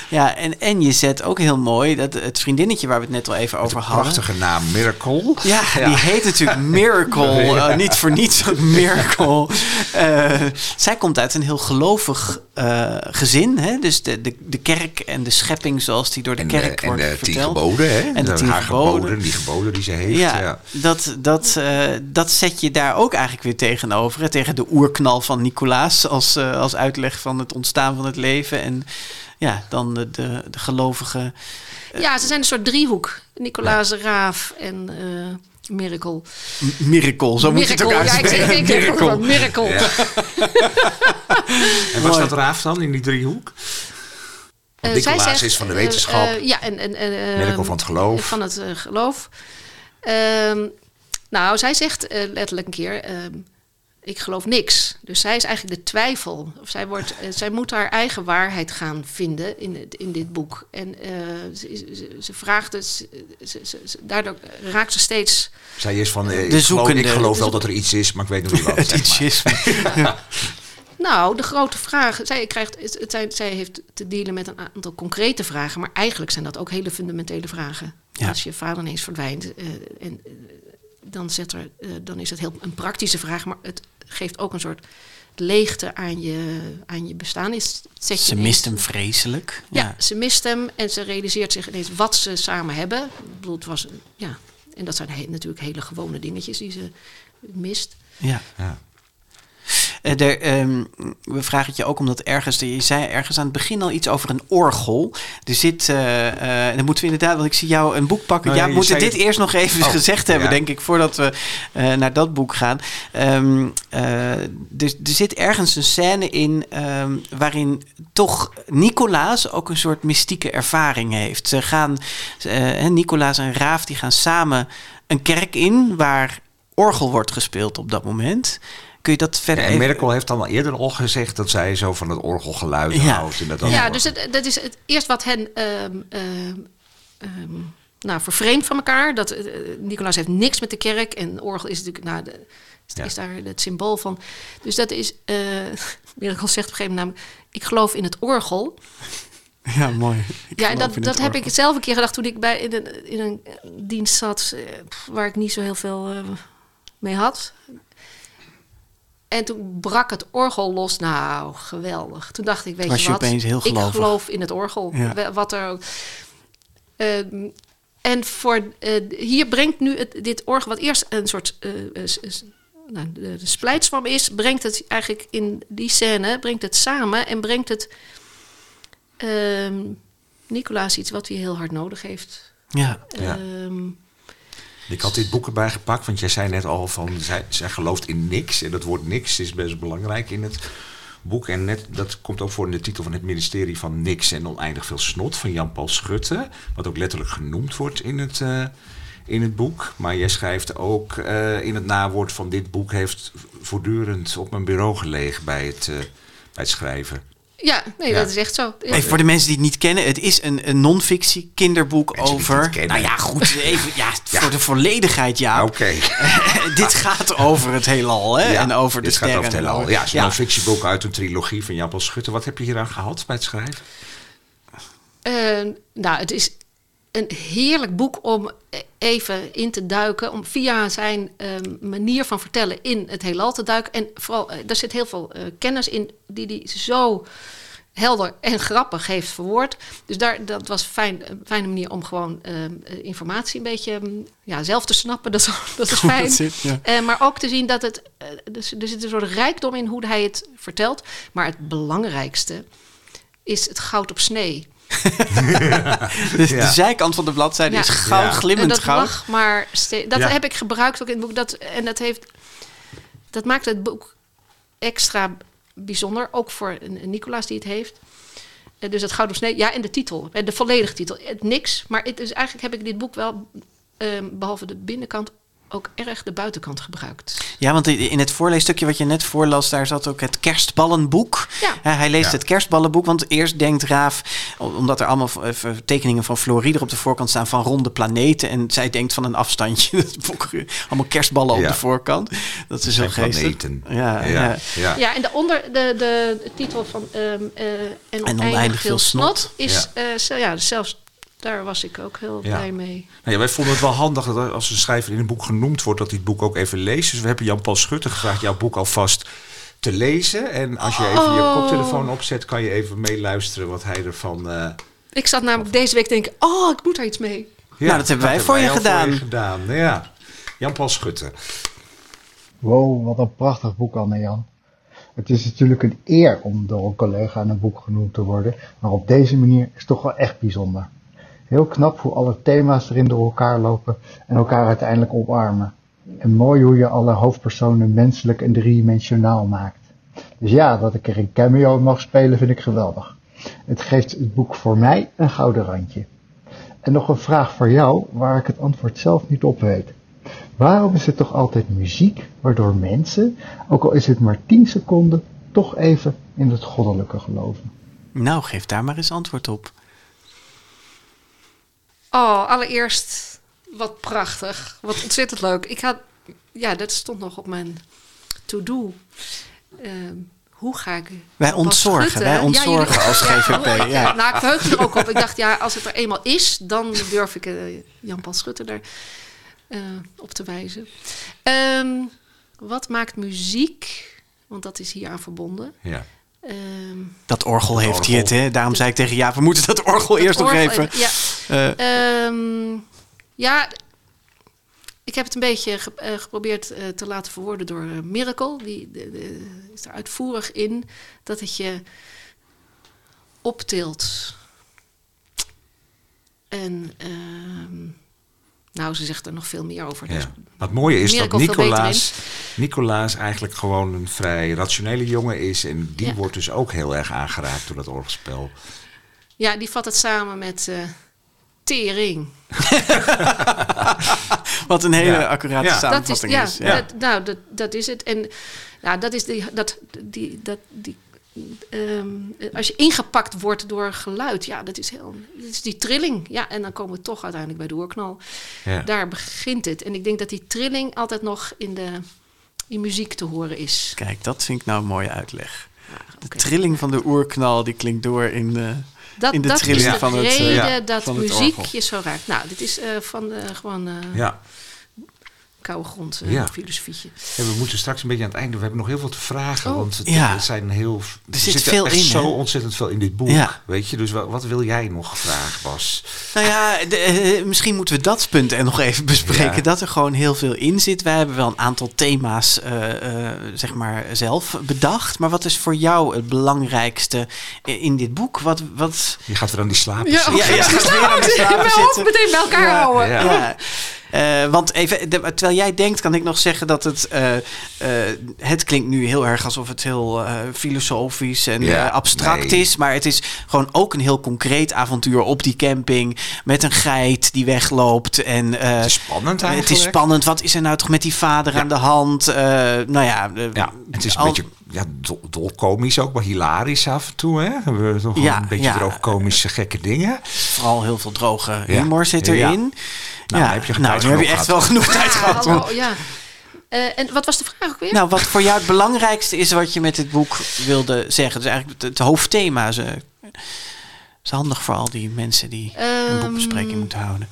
ja, en, en je zet ook heel mooi dat het vriendinnetje waar we het net al even over hadden. Prachtige naam, Miracle. Ja, ja. die heet natuurlijk Miracle. <laughs> Uh, niet voor niets Miracle. Uh, zij komt uit een heel gelovig uh, gezin. Hè? Dus de, de, de kerk en de schepping zoals die door de en kerk wordt en de verteld. Tien geboden, hè? En de tien haar geboden. geboden. Die geboden die ze heeft. Ja, ja. Dat, dat, uh, dat zet je daar ook eigenlijk weer tegenover. Hè? Tegen de oerknal van Nicolaas als, uh, als uitleg van het ontstaan van het leven. En ja, dan de, de, de gelovige... Ja, ze zijn een soort driehoek. Nicolaas, ja. Raaf en... Miracle. M miracle, zo moet je het ook uitspreken. Ja, ik, ik, ik miracle. miracle. Ja. <laughs> en was dat Raaf dan in die driehoek? Uh, Nicolaas zegt, is van de wetenschap. Uh, ja, en, en uh, Miracle van het geloof. Van het geloof. Nou, zij zegt letterlijk een keer: ik geloof niks. Dus zij is eigenlijk de twijfel. Of zij, wordt, uh, zij moet haar eigen waarheid gaan vinden in, het, in dit boek. En uh, ze, ze, ze, vraagt het, ze, daardoor raakt ze steeds. Zij is van uh, de zoekende. Ik geloof wel dat er iets is, maar ik weet niet wat. <laughs> iets is. <laughs> ja. Nou, de grote vraag. Zij, krijgt, het zijn, zij heeft te dealen met een aantal concrete vragen, maar eigenlijk zijn dat ook hele fundamentele vragen. Ja. Als je vader ineens verdwijnt en dan, zet er, dan is het heel een praktische vraag, maar het geeft ook een soort leegte aan je, aan je bestaan is. Je Ze ineens- mist hem vreselijk. Ja, ze mist hem en ze realiseert zich ineens wat ze samen hebben. Ik bedoel, het was, ja, en dat zijn he- natuurlijk hele gewone dingetjes die ze mist. Ja. Ja. Eh, er, ehm, we vragen het je ook omdat ergens, je zei ergens aan het begin al iets over een orgel. Er zit, en dan moeten we inderdaad, want ik zie jou een boek pakken. Nou, ja, we moeten dit het- eerst nog even Oh, gezegd hebben, ja. denk ik, voordat we naar dat boek gaan. Ehm, eh, er, er zit ergens een scène in ehm, waarin toch Nicolaas ook een soort mystieke ervaring heeft. Ze gaan, Nicolaas en Raaf, die gaan samen een kerk in waar orgel wordt gespeeld op dat moment. Kun je dat verder En even- Merkel heeft al eerder al gezegd dat zij zo van het orgelgeluid Ja. houdt. En dat dan Ja, dus het, dat is het eerst wat hen ehm, ehm, ehm, nou, vervreemd van elkaar. Dat, eh, Nicolaas heeft niks met de kerk en orgel is natuurlijk nou, de, is, Ja. is daar het symbool van. Dus dat is, eh <laughs> Merkel zegt op een gegeven moment namelijk, ik geloof in het orgel. <laughs> Ja, mooi. Ik Ja, en dat, dat heb orgel. ik zelf een keer gedacht toen ik bij, in, een, in een dienst zat eh, waar ik niet zo heel veel eh, mee had. En toen brak het orgel los. Nou, geweldig. Toen dacht ik, weet Was je je wat? opeens heel ik geloof in het orgel. Ja. Wat er ook. Ehm, en voor, eh, hier brengt nu het, dit orgel, wat eerst een soort eh, eh, s- s- nou, de, de splijtswam is, brengt het eigenlijk in die scène, brengt het samen en brengt het ehm Nicolaas iets wat hij heel hard nodig heeft. Ja, Ja. Ehm, Ik had dit boek erbij gepakt, want jij zei net al van zij, zij gelooft in niks. En dat woord niks is best belangrijk in het boek. En net, dat komt ook voor in de titel van het ministerie van Niks en Oneindig Veel Snot van Jan-Paul Schutte. Wat ook letterlijk genoemd wordt in het, eh, in het boek. Maar jij schrijft ook eh, in het nawoord van dit boek heeft voortdurend op mijn bureau gelegen bij het, eh, bij het schrijven. Ja, nee, Ja. dat is echt zo. Even voor de mensen die het niet kennen. Het is een, een non-fictie kinderboek Mensen die het over... Nou ja, goed. Even, ja, voor de volledigheid, ja. Oké. <laughs> Dit gaat over het heelal, hè? Ja, en over de dit gaat over het heelal. Ja, het is een ja. non-fictieboek uit een trilogie van Jan-Paul Schutte. Wat heb je hier aan gehad bij het schrijven? Eh, nou, het is een heerlijk boek om even in te duiken. Om via zijn ehm, manier van vertellen in het heelal te duiken. En vooral, eh, daar zit heel veel eh, kennis in die hij zo helder en grappig heeft verwoord. Dus daar, dat was fijn, een fijne manier om gewoon ehm, eh, informatie een beetje mm, ja, zelf te snappen. <laughs> Dat, is- dat is fijn. Dat zit, ja. Eh, maar ook te zien dat het. eh, dus, er zit een soort rijkdom in hoe hij het vertelt. Maar het belangrijkste is het goud op snee. <laughs> Dus Ja. de zijkant van de bladzijde Ja. is goud, Ja. En glimmend dat goud. mag maar Dat Ja. heb ik gebruikt ook in het boek. Dat, en dat, heeft, dat maakt het boek extra bijzonder. Ook voor Nicolaas die het heeft. Eh, Dus het goud op snee. Ja, en de titel. eh, De volledige titel. Het niks. Maar het, dus eigenlijk heb ik dit boek wel, ehm, behalve de binnenkant, ook erg de buitenkant gebruikt. Ja, want in het voorleesstukje wat je net voorlas, daar zat ook het kerstballenboek. Ja. Hè, hij leest Ja. het kerstballenboek, want eerst denkt Raaf, omdat er allemaal eh, tekeningen van Floride op de voorkant staan van ronde planeten. En zij denkt van een afstandje, <laughs> het boek, allemaal kerstballen op de voorkant. Dat is zo geestig. planeten. Ja, ja. ja. ja. Ja, en de, onder, de, de, de titel van ehm eh, En oneindig, oneindig veel snot. snot is... eh, zo- ja, zelfs daar was ik ook heel Ja. blij mee. Nou ja, wij vonden het wel handig dat als een schrijver in een boek genoemd wordt, dat hij het boek ook even leest. Dus we hebben Jan-Paul Schutte gevraagd jouw boek alvast te lezen. En als je even je Oh. koptelefoon opzet, kan je even meeluisteren wat hij ervan... eh Ik zat namelijk deze week te denken... Oh, ik moet daar iets mee. ja, Nou, dat hebben wij voor je al gedaan. gedaan. Ja, Jan-Paul Schutte. Wow, wat een prachtig boek, Anne-Jan. Het is natuurlijk een eer om door een collega aan een boek genoemd te worden, maar op deze manier is het toch wel echt bijzonder. Heel knap hoe alle thema's erin door elkaar lopen en elkaar uiteindelijk omarmen. En mooi hoe je alle hoofdpersonen menselijk en driedimensionaal maakt. Dus ja, dat ik er een cameo mag spelen vind ik geweldig. Het geeft het boek voor mij een gouden randje. En nog een vraag voor jou, waar ik het antwoord zelf niet op weet. Waarom is het toch altijd muziek waardoor mensen, ook al is het maar 10 seconden, toch even in het goddelijke geloven? Nou, geef daar maar eens antwoord op. Oh, allereerst wat prachtig. Wat ontzettend leuk. Ik had... Ja, dat stond nog op mijn to-do. Ehm, hoe ga ik... Wij ontzorgen, wij ontzorgen jullie- als GVP, Ja, ja. Nou, ik verheug me er ook op. Ik dacht, ja, als het er eenmaal is, dan durf ik eh, Jan-Paul Schutte er eh, op te wijzen. Ehm, wat maakt muziek? want dat is hier aan verbonden. Ja. Ehm, Dat orgel heeft orgel. hij het, hè? Daarom zei ik tegen ja, we moeten dat orgel eerst nog orgel- even. Ja, Eh, Ehm, ja, ik heb het een beetje ge- eh, geprobeerd eh, te laten verwoorden door Miracle. Die de- de- is er uitvoerig in dat het je optilt. En ehm, nou, ze zegt er nog veel meer over. Dus Ja. Wat mooie is dat Nicolaas, Nicolaas eigenlijk gewoon een vrij rationele jongen is. En die Ja. wordt dus ook heel erg aangeraakt door dat orgelspel. ja, die vat het samen met eh, tering. <laughs> wat een hele Ja. accurate Ja. Dat is, samenvatting ja, is. Ja. Dat, nou, dat, dat is het. En ja, dat is die, dat, die, dat, die, ehm, als je ingepakt wordt door geluid, ja, dat is heel, dat is die trilling. Ja, en dan komen we toch uiteindelijk bij de oorknal. Ja. Daar begint het. En ik denk dat die trilling altijd nog in de in muziek te horen is. Kijk, dat vind ik nou een mooie uitleg. De trilling van de oerknal, die klinkt door in de... dat, in de dat trilling is de van het, eh, reden ja, dat van het muziek je zo raakt. Nou, dit is eh, van gewoon eh Ja. Koude grond, eh, Ja. filosofietje. En we moeten straks een beetje aan het einde. We hebben nog heel veel te vragen. Oh. Want het, Ja. het zijn heel. Er zit zit veel echt in, zo hè? ontzettend veel in dit boek. Ja. Weet je, dus wat, wat wil jij nog vragen, Bas? Nou ja, de- eh, misschien moeten we dat punt er nog even bespreken. Ja. Dat er gewoon heel veel in zit. Wij hebben wel een aantal thema's, eh, eh, zeg maar, zelf bedacht. Maar wat is voor jou het belangrijkste in dit boek? Wat, wat... Je gaat er aan die slapen Ja, zitten. Ja, ja, gaat weer aan slapen <laughs> zitten. meteen bij elkaar Ja, houden. ja. Eh, want even, de- terwijl jij denkt, kan ik nog zeggen dat het. eh, eh, het klinkt nu heel erg alsof het heel filosofisch en Ja, abstract nee. is. Maar het is gewoon ook een heel concreet avontuur op die camping. Met een geit die wegloopt. En, Het is spannend het eigenlijk. is spannend. Wat is er nou toch met die vader Ja. aan de hand? Nou ja, Ja, het is een al- beetje ja, dol, dolkomisch ook, maar hilarisch af en toe. Hè? We Ja, een beetje droogkomische gekke dingen. Vooral heel veel droge Ja. humor zit Ja. Nou, heb je nou, tijd nu heb je echt gehad. wel genoeg tijd gehad. hallo, ja. Eh, en wat was de vraag ook weer? Nou, wat voor jou het belangrijkste is wat je met dit boek wilde zeggen. Dus eigenlijk het, het hoofdthema. Ze, is handig voor al die mensen die een Ehm, boekbespreking moeten houden.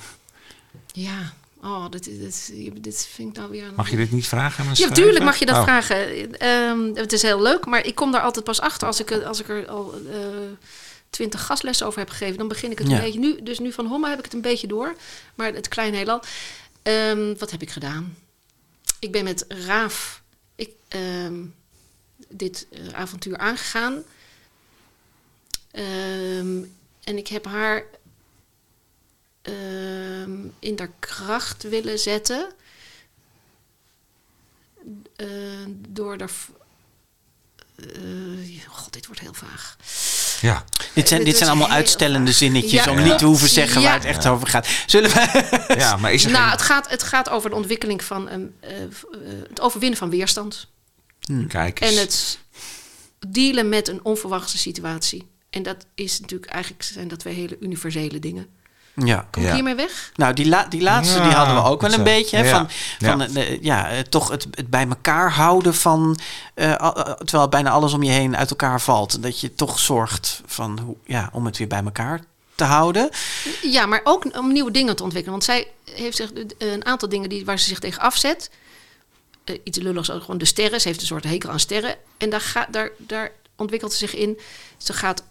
Ja, oh, dit, dit, dit vind ik nou weer... een- Mag je dit niet vragen aan een Ja, tuurlijk mag je dat Oh. vragen. Ehm, het is heel leuk, maar ik kom daar altijd pas achter als ik, er- als ik er al eh, twintig gastlessen over heb gegeven. Dan begin ik het Ja. een beetje. Nu, dus nu van Homme heb ik het een beetje door. Maar het klein heelal. Ehm, wat heb ik gedaan? Ik ben met Raaf ik, ehm, dit eh, avontuur aangegaan. Ehm, en ik heb haar in haar kracht willen zetten. Eh, door de. God, dit wordt heel vaag. Ja, Dit zijn, dit zijn allemaal heel uitstellende zinnetjes Ja, om ja. niet te hoeven zeggen Ja. waar het echt over gaat. Zullen we... ja maar is er Nou, geen... het gaat, het gaat over de ontwikkeling van een, eh, het overwinnen van weerstand. Kijk eens. En het dealen met een onverwachte situatie. En dat is natuurlijk eigenlijk zijn dat twee hele universele dingen. Ja. Kom Ja. ik hiermee weg? Nou, die, la- die laatste Ja, die hadden we ook wel een zo. beetje. Hè. Van, van Ja. eh, de- ja, eh, toch het, het bij elkaar houden van... eh, terwijl bijna alles om je heen uit elkaar valt. Dat je toch zorgt van, hoe, ja, om het weer bij elkaar te houden. Ja, maar ook om nieuwe dingen te ontwikkelen. Want zij heeft zich een aantal dingen die, waar ze zich tegen afzet. Eh, iets lulligs, ook gewoon de sterren. Ze heeft een soort hekel aan sterren. En daar, gaat, daar, daar ontwikkelt ze zich in. Ze gaat,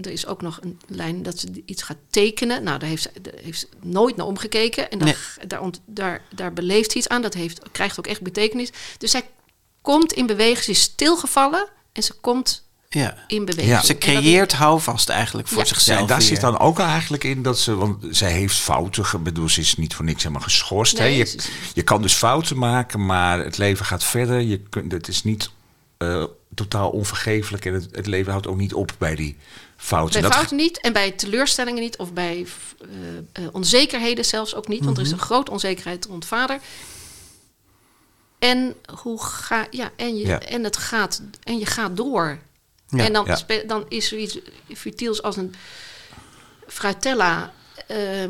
er is ook nog een lijn dat ze iets gaat tekenen. Nou, daar heeft ze, daar heeft ze nooit naar omgekeken. En daar, Nee. daar, ont- daar, daar beleeft ze iets aan. Dat heeft, krijgt ook echt betekenis. Dus zij komt in beweging. Ze is stilgevallen en ze komt Ja. in beweging. Ja. Ze dat- creëert houvast eigenlijk voor Ja. zichzelf. Ja, en daar weer. zit dan ook eigenlijk in dat ze, want zij heeft fouten, bedoel, ze is niet voor niks helemaal geschorst. Nee, hè? Je, is- je kan dus fouten maken, maar het leven gaat verder. Je kunt, het is niet eh, totaal onvergeeflijk en het, het leven houdt ook niet op bij die fouten. Bij Dat- fouten niet en bij teleurstellingen niet. Of bij eh, eh, onzekerheden zelfs ook niet. Want er is een grote onzekerheid rond vader. En, hoe ga, ja, en, je, Ja. en, het gaat, en je gaat door. Ja, en dan, ja. spe- dan is er iets futiels als een fratella eh,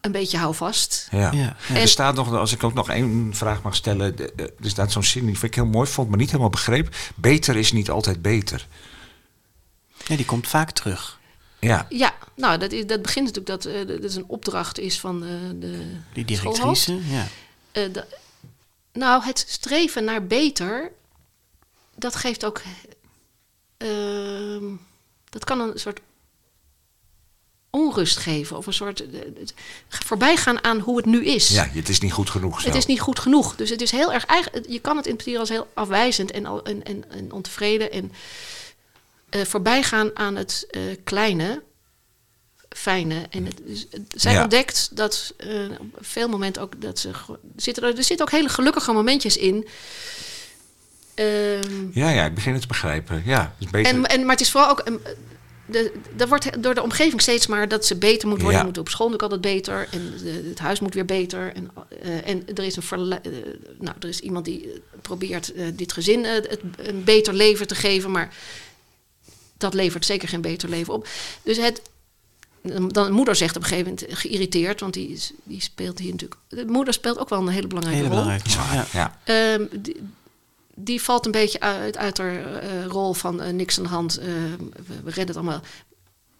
een beetje houvast. Ja. Ja, ja. Er staat nog, als ik ook nog één vraag mag stellen. Er staat zo'n zin die vind ik heel mooi vond, maar niet helemaal begreep. Beter is niet altijd beter. Ja, die komt vaak terug. Ja, Ja, nou, dat, is, dat begint natuurlijk dat uh, dat is een opdracht is van uh, de Die directrice, ja. Uh, de, nou, het streven naar beter, dat geeft ook. ehm, dat kan een soort onrust geven. Of een soort. eh, voorbijgaan aan hoe het nu is. Ja, het is niet goed genoeg. Zo. Het is niet goed genoeg. Dus het is heel erg. eigen- Je kan het interpreteren als heel afwijzend en, al- en, en, en ontevreden. En eh, voorbijgaan aan het eh, kleine, fijne. En het, dus, zij Ja. ontdekt dat eh, op veel momenten ook dat ze. Er zitten, er zitten ook hele gelukkige momentjes in. Ehm, Ja, ja, ik begin het te begrijpen. Ja, is beter. en, en, maar het is vooral ook. een- De, er wordt door de omgeving steeds maar dat ze beter moet worden. Ja. Moet op school natuurlijk altijd beter. En de- het huis moet weer beter. En, en er is een verle- nou, er is iemand die probeert dit gezin het, een beter leven te geven. Maar dat levert zeker geen beter leven op. Dus het. Dan de moeder zegt op een gegeven moment geïrriteerd, want die, is- die speelt hier natuurlijk. De moeder speelt ook wel een hele belangrijke Hele rol. Ja. Ja. Ehm, die, die valt een beetje uit, uit haar eh, rol van eh, niks aan de hand. eh, we, we redden het allemaal.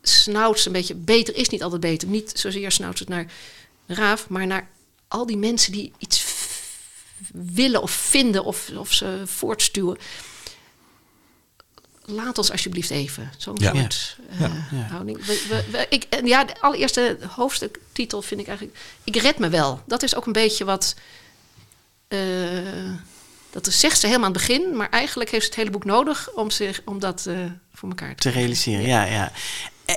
Snauwt ze een beetje. Beter is niet altijd beter. Niet zozeer snauwt ze het naar Raaf, maar naar al die mensen die iets willen of vinden of, of ze voortstuwen. Laat ons alsjeblieft even. Zo'n Ja. soort eh, Ja. houding. We, we, we- ik, en ja, de allereerste hoofdstuktitel vind ik eigenlijk... Ik red me wel. Dat is ook een beetje wat... eh, dat zegt ze helemaal aan het begin, maar eigenlijk heeft ze het hele boek nodig om, zich, om dat eh, voor elkaar te te realiseren. Ja, ja.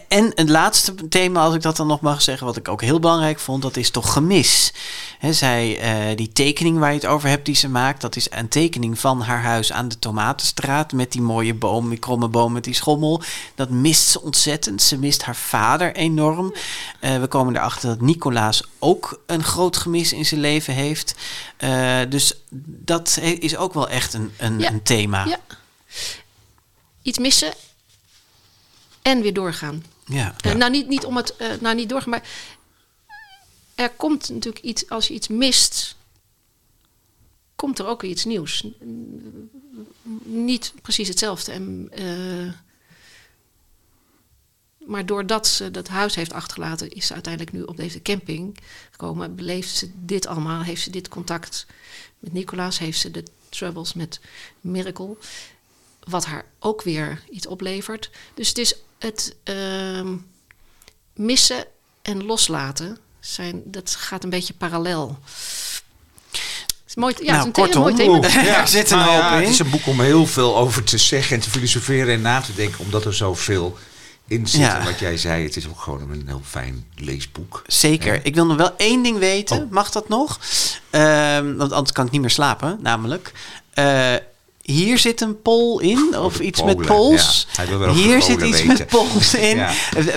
En het laatste thema, als ik dat dan nog mag zeggen, wat ik ook heel belangrijk vond, dat is toch gemis. Hè, zij, eh, die tekening waar je het over hebt die ze maakt, dat is een tekening van haar huis aan de Tomatenstraat met die mooie boom, die kromme boom met die schommel. Dat mist ze ontzettend. Ze mist haar vader enorm. Eh, we komen erachter dat Nicolaas ook een groot gemis in zijn leven heeft. Eh, dus dat he- is ook wel echt een, een, Ja. een thema. Ja. Iets missen en weer doorgaan. Ja. Eh, nou, niet, niet om het, eh, nou, niet doorgaan, maar er komt natuurlijk iets, als je iets mist, komt er ook weer iets nieuws. Niet precies hetzelfde. En, eh, maar doordat ze dat huis heeft achtergelaten, is ze uiteindelijk nu op deze camping gekomen. Beleeft ze dit allemaal, heeft ze dit contact met Nicolaas, heeft ze de troubles met Miracle. Wat haar ook weer iets oplevert. Dus het is het ehm, missen en loslaten. Zijn, dat gaat een beetje parallel. Het is mooi, ja, Nou, het is een, the- een kortom, mooi thema. oeh. <laughs> Ja, zit een Nou hoop ja, in. Het is een boek om heel veel over te zeggen en te filosoferen en na te denken, omdat er zoveel in zit. Ja. Wat jij zei, het is ook gewoon een heel fijn leesboek. Zeker. Ik wil nog wel één ding weten. Oh. Mag dat nog? Ehm, want anders kan ik niet meer slapen, namelijk. Eh, hier zit een Pool in, of iets Polen, met ja. Over hier zit iets weten. met Pools <laughs> in. Ja.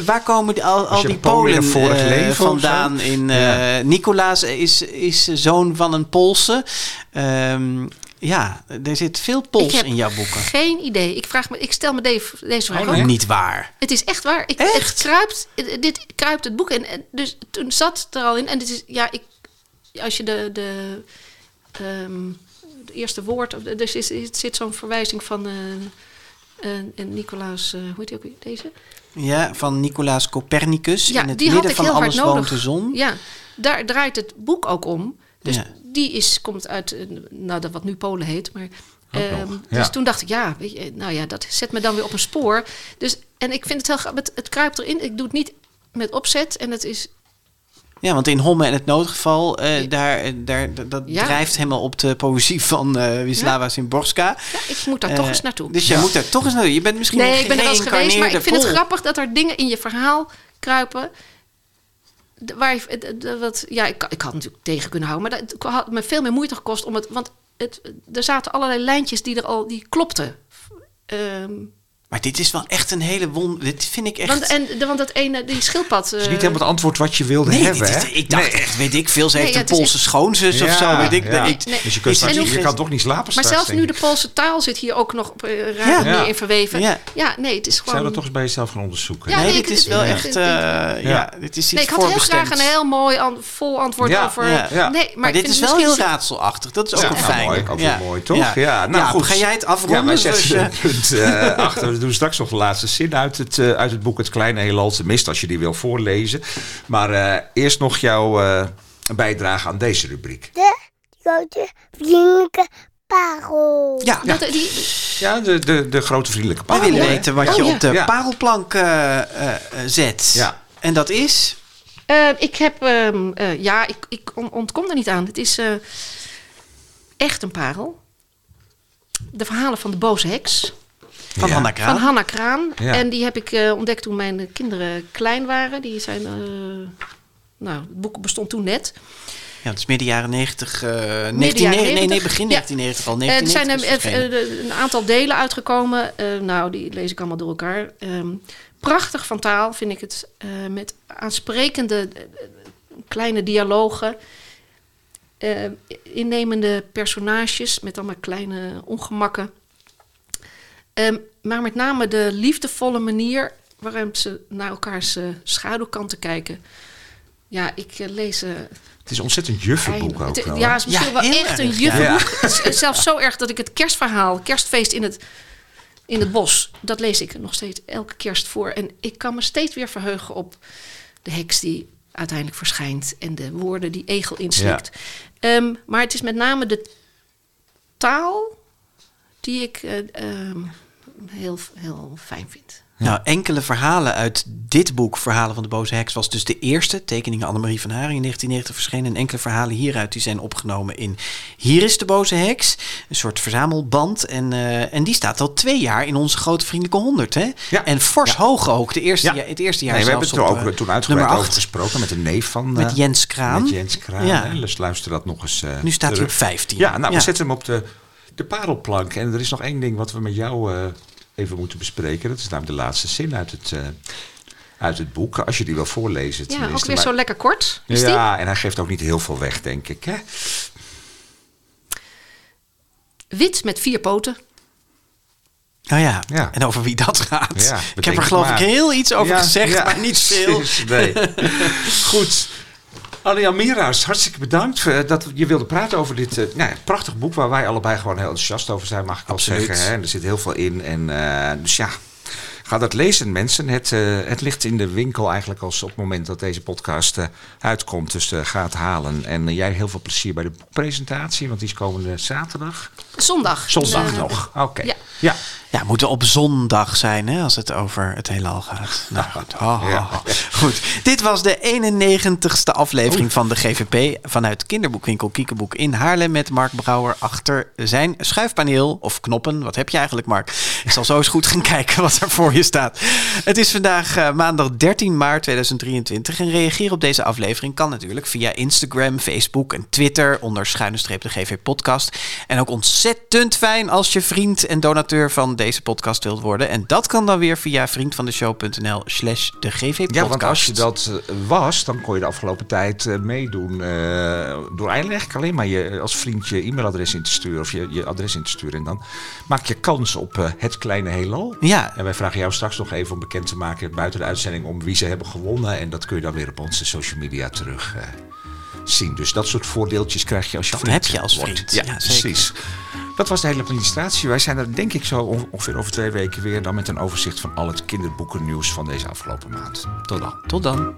Waar komen die, al, al die Polen eh, vandaan? In, eh, Ja. Nicolaas is, is zoon van een Poolse. Ehm, ja, er zit veel Pools heb in jouw boeken. Geen idee. Ik, vraag me, ik stel me deze, deze vraag Oh, ook. nee? Niet waar. Het is echt waar. Ik, Echt? Het kruipt, het- dit kruipt het boek in. En dus toen zat het er al in. En dit is, ja, ik, als je de, de, ehm, eerste woord, dus is, is, zit zo'n verwijzing van eh eh, en Nicolaas, eh, hoe heet die ook weer? Deze? Ja, van Nicolaas Copernicus. Ja, in het die had midden ik van heel hard alles nodig. woont de zon. Ja, daar draait het boek ook om. Dus Ja. die is, komt uit, nou, dat wat nu Polen heet. Maar, ehm, Dus toen dacht ik, ja, weet je, nou ja, dat zet me dan weer op een spoor. Dus, en ik vind het heel grappig, het, het kruipt erin. Ik doe het niet met opzet. En het is, Ja, want in Homme en het noodgeval, eh, Ja. daar, eh, daar, dat- Ja. drijft helemaal op de poëzie van eh Wisława Szymborska. ja, ik moet daar toch eens naartoe. Dus je moet daar toch eens naartoe. Je bent misschien nee, een ik ben er wel eens geweest, maar ik vind het grappig dat er dingen in je verhaal kruipen. Waar je, wat, ja, ik, ik had natuurlijk tegen kunnen houden, maar dat had me veel meer moeite gekost om het. Want het, er zaten allerlei lijntjes die er al die klopten. Ehm, Maar dit is wel echt een hele wond. Dit vind ik echt... want, en, de, want dat ene, die schildpad. Het is eh, niet helemaal het antwoord wat je wilde nee, hebben, dit is- hè? ik dacht Nee. echt, weet ik veel. Ze Nee, heeft ja, een Poolse schoonzus of Ja, zo. Weet ik, ja. ik, Nee. Dus je, kunt straks je kan toch niet slapen maar straks, zelfs nu de. Poolse taal zit hier ook nog op eh, raar Ja. in verweven. Ja. Ja. nee, het is gewoon. Zou je dat toch eens bij jezelf gaan onderzoeken? Ja, nee, dit is wel echt... ik- eh, Ja. ja, dit is iets Nee, ik had heel graag een heel mooi vol antwoord Ja, over. ja, ja. Nee, maar, dit is wel heel raadselachtig. Dat is ook Ja, een fijn. ook weer mooi, toch? Ja, nou, goed. Ga jij het afronden? Ja, wij zetten Dus, eh, een punt eh, achter. We doen straks nog de laatste zin uit het, eh, uit het boek Het Kleine Heelal. Tenminste, als je die wil voorlezen. Maar eh, eerst nog jouw eh, bijdrage aan deze rubriek. De grote vriendelijke parel. ja, Dat, die, Ja, de, de, de grote vriendelijke parel. willen hè? weten wat Oh, je ja. op de Ja. parelplank eh, eh, eh, zet. Ja. En dat is... Ik heb, ehm, eh, ja, ik, ik on- ontkom er niet aan. Het is eh, echt een parel. De verhalen van de boze heks. Van Ja. Hanna Kraan. Van Hanna Kraan. Ja. En die heb ik eh, ontdekt toen mijn kinderen klein waren. Die zijn, eh, nou, het boek bestond toen net. Ja, het is midden jaren 90. eh 19, jaren nee, nee, nee, 90. begin Ja. 1990 al. Eh, er zijn 1990 er eh, verschenen. eh, een aantal delen uitgekomen. Eh, nou, die lees ik allemaal door elkaar. Ehm, prachtig van taal vind ik het. eh, met aansprekende eh, kleine dialogen. Eh, innemende personages met allemaal kleine ongemakken. Ehm, maar met name de liefdevolle manier waarop ze naar elkaars eh, schaduwkanten kijken. Ja, ik eh, lees eh, Het is een ontzettend juffenboek ook het- wel. Ja, het is misschien Ja, wel echt erg, een ja. juffenboek. Het is Zelfs zo erg dat ik het kerstverhaal, kerstfeest in het, in het bos, dat lees ik nog steeds elke kerst voor. En ik kan me steeds weer verheugen op de heks die uiteindelijk verschijnt en de woorden die egel inslikt. Ehm, maar het is met name de taal die ik eh, ehm, heel, heel fijn vind. Nou, enkele verhalen uit dit boek, Verhalen van de Boze Heks, was dus de eerste. Tekeningen Annemarie van Haring in 1990 verschenen. En enkele verhalen hieruit die zijn opgenomen in Hier is de Boze Heks. Een soort verzamelband. En, eh, en die staat al twee jaar in onze grote vriendelijke 100. Hè? Ja. En fors Ja. hoog ook. De eerste, Ja. jaar, het eerste jaar Nee, we hebben het er ook eh, toen uitgebreid over gesproken met een neef van... Met eh, Jens Kraan. Met Jens Kraan. Ja. hè. Dus luister dat nog eens eh, Nu staat hij op terug. 15. Ja, nou, Ja. we zetten hem op de, de parelplank. En er is nog één ding wat we met jou eh, even moeten bespreken. Dat is namelijk de laatste zin uit het, eh, uit het boek. Als je die wil voorlezen. Ja, ook weer Maar- zo lekker kort. Is die? Ja, en hij geeft ook niet heel veel weg, denk ik. Hè? Wit met vier poten. Nou ja. Ja. en over wie dat gaat. Ja, ik heb er geloof maar. ik heel iets over Ja, gezegd, ja, maar niet <laughs> veel. Nee. Goed. Anne-Jan Miera's, hartstikke bedankt eh, dat je wilde praten over dit eh, nou ja, prachtig boek... waar wij allebei gewoon heel enthousiast over zijn, mag ik wel Absoluut. zeggen. Hè? En er zit heel veel in. En, eh, dus ja, ga dat lezen mensen. Het, eh, het ligt in de winkel eigenlijk als op het moment dat deze podcast eh, uitkomt. Dus eh, ga het halen. En jij heel veel plezier bij de boekpresentatie, want die is komende zaterdag. Zondag. Zondag nog. Oké. ja. ja. Ja, moet op zondag zijn hè, als het over het heelal gaat. Nou goed. Dit was de 91ste aflevering van de GVP vanuit kinderboekwinkel Kiekeboek in Haarlem met Mark Brouwer achter zijn schuifpaneel of knoppen. Wat heb je eigenlijk, Mark? Ik zal zo eens goed gaan kijken wat er voor je staat. Het is vandaag eh, maandag 13 maart 2023 en reageren op deze aflevering kan natuurlijk via Instagram, Facebook en Twitter onder schuine streep de GV podcast. En ook ontzettend fijn als je vriend en donateur van deze podcast wilt worden. En dat kan dan weer via vriendvandeshow.nl slash de GV podcast. Ja, want als je dat eh, was, dan kon je de afgelopen tijd eh, meedoen. eh, door eigenlijk alleen maar je als vriend je e-mailadres in te sturen of je, je adres in te sturen. En dan maak je kans op het kleine heelal. Ja, En wij vragen jou straks nog even om bekend te maken buiten de uitzending om wie ze hebben gewonnen. En dat kun je dan weer op onze social media terug zien. Dus dat soort voordeeltjes krijg je als je Dat vriend heb je als wordt. vriend. Ja, Ja, zeker. precies. Dat was de hele administratie. Wij zijn er denk ik zo on- ongeveer over twee weken weer. Dan met een overzicht van al het kinderboekennieuws van deze afgelopen maand. Tot dan. tot dan.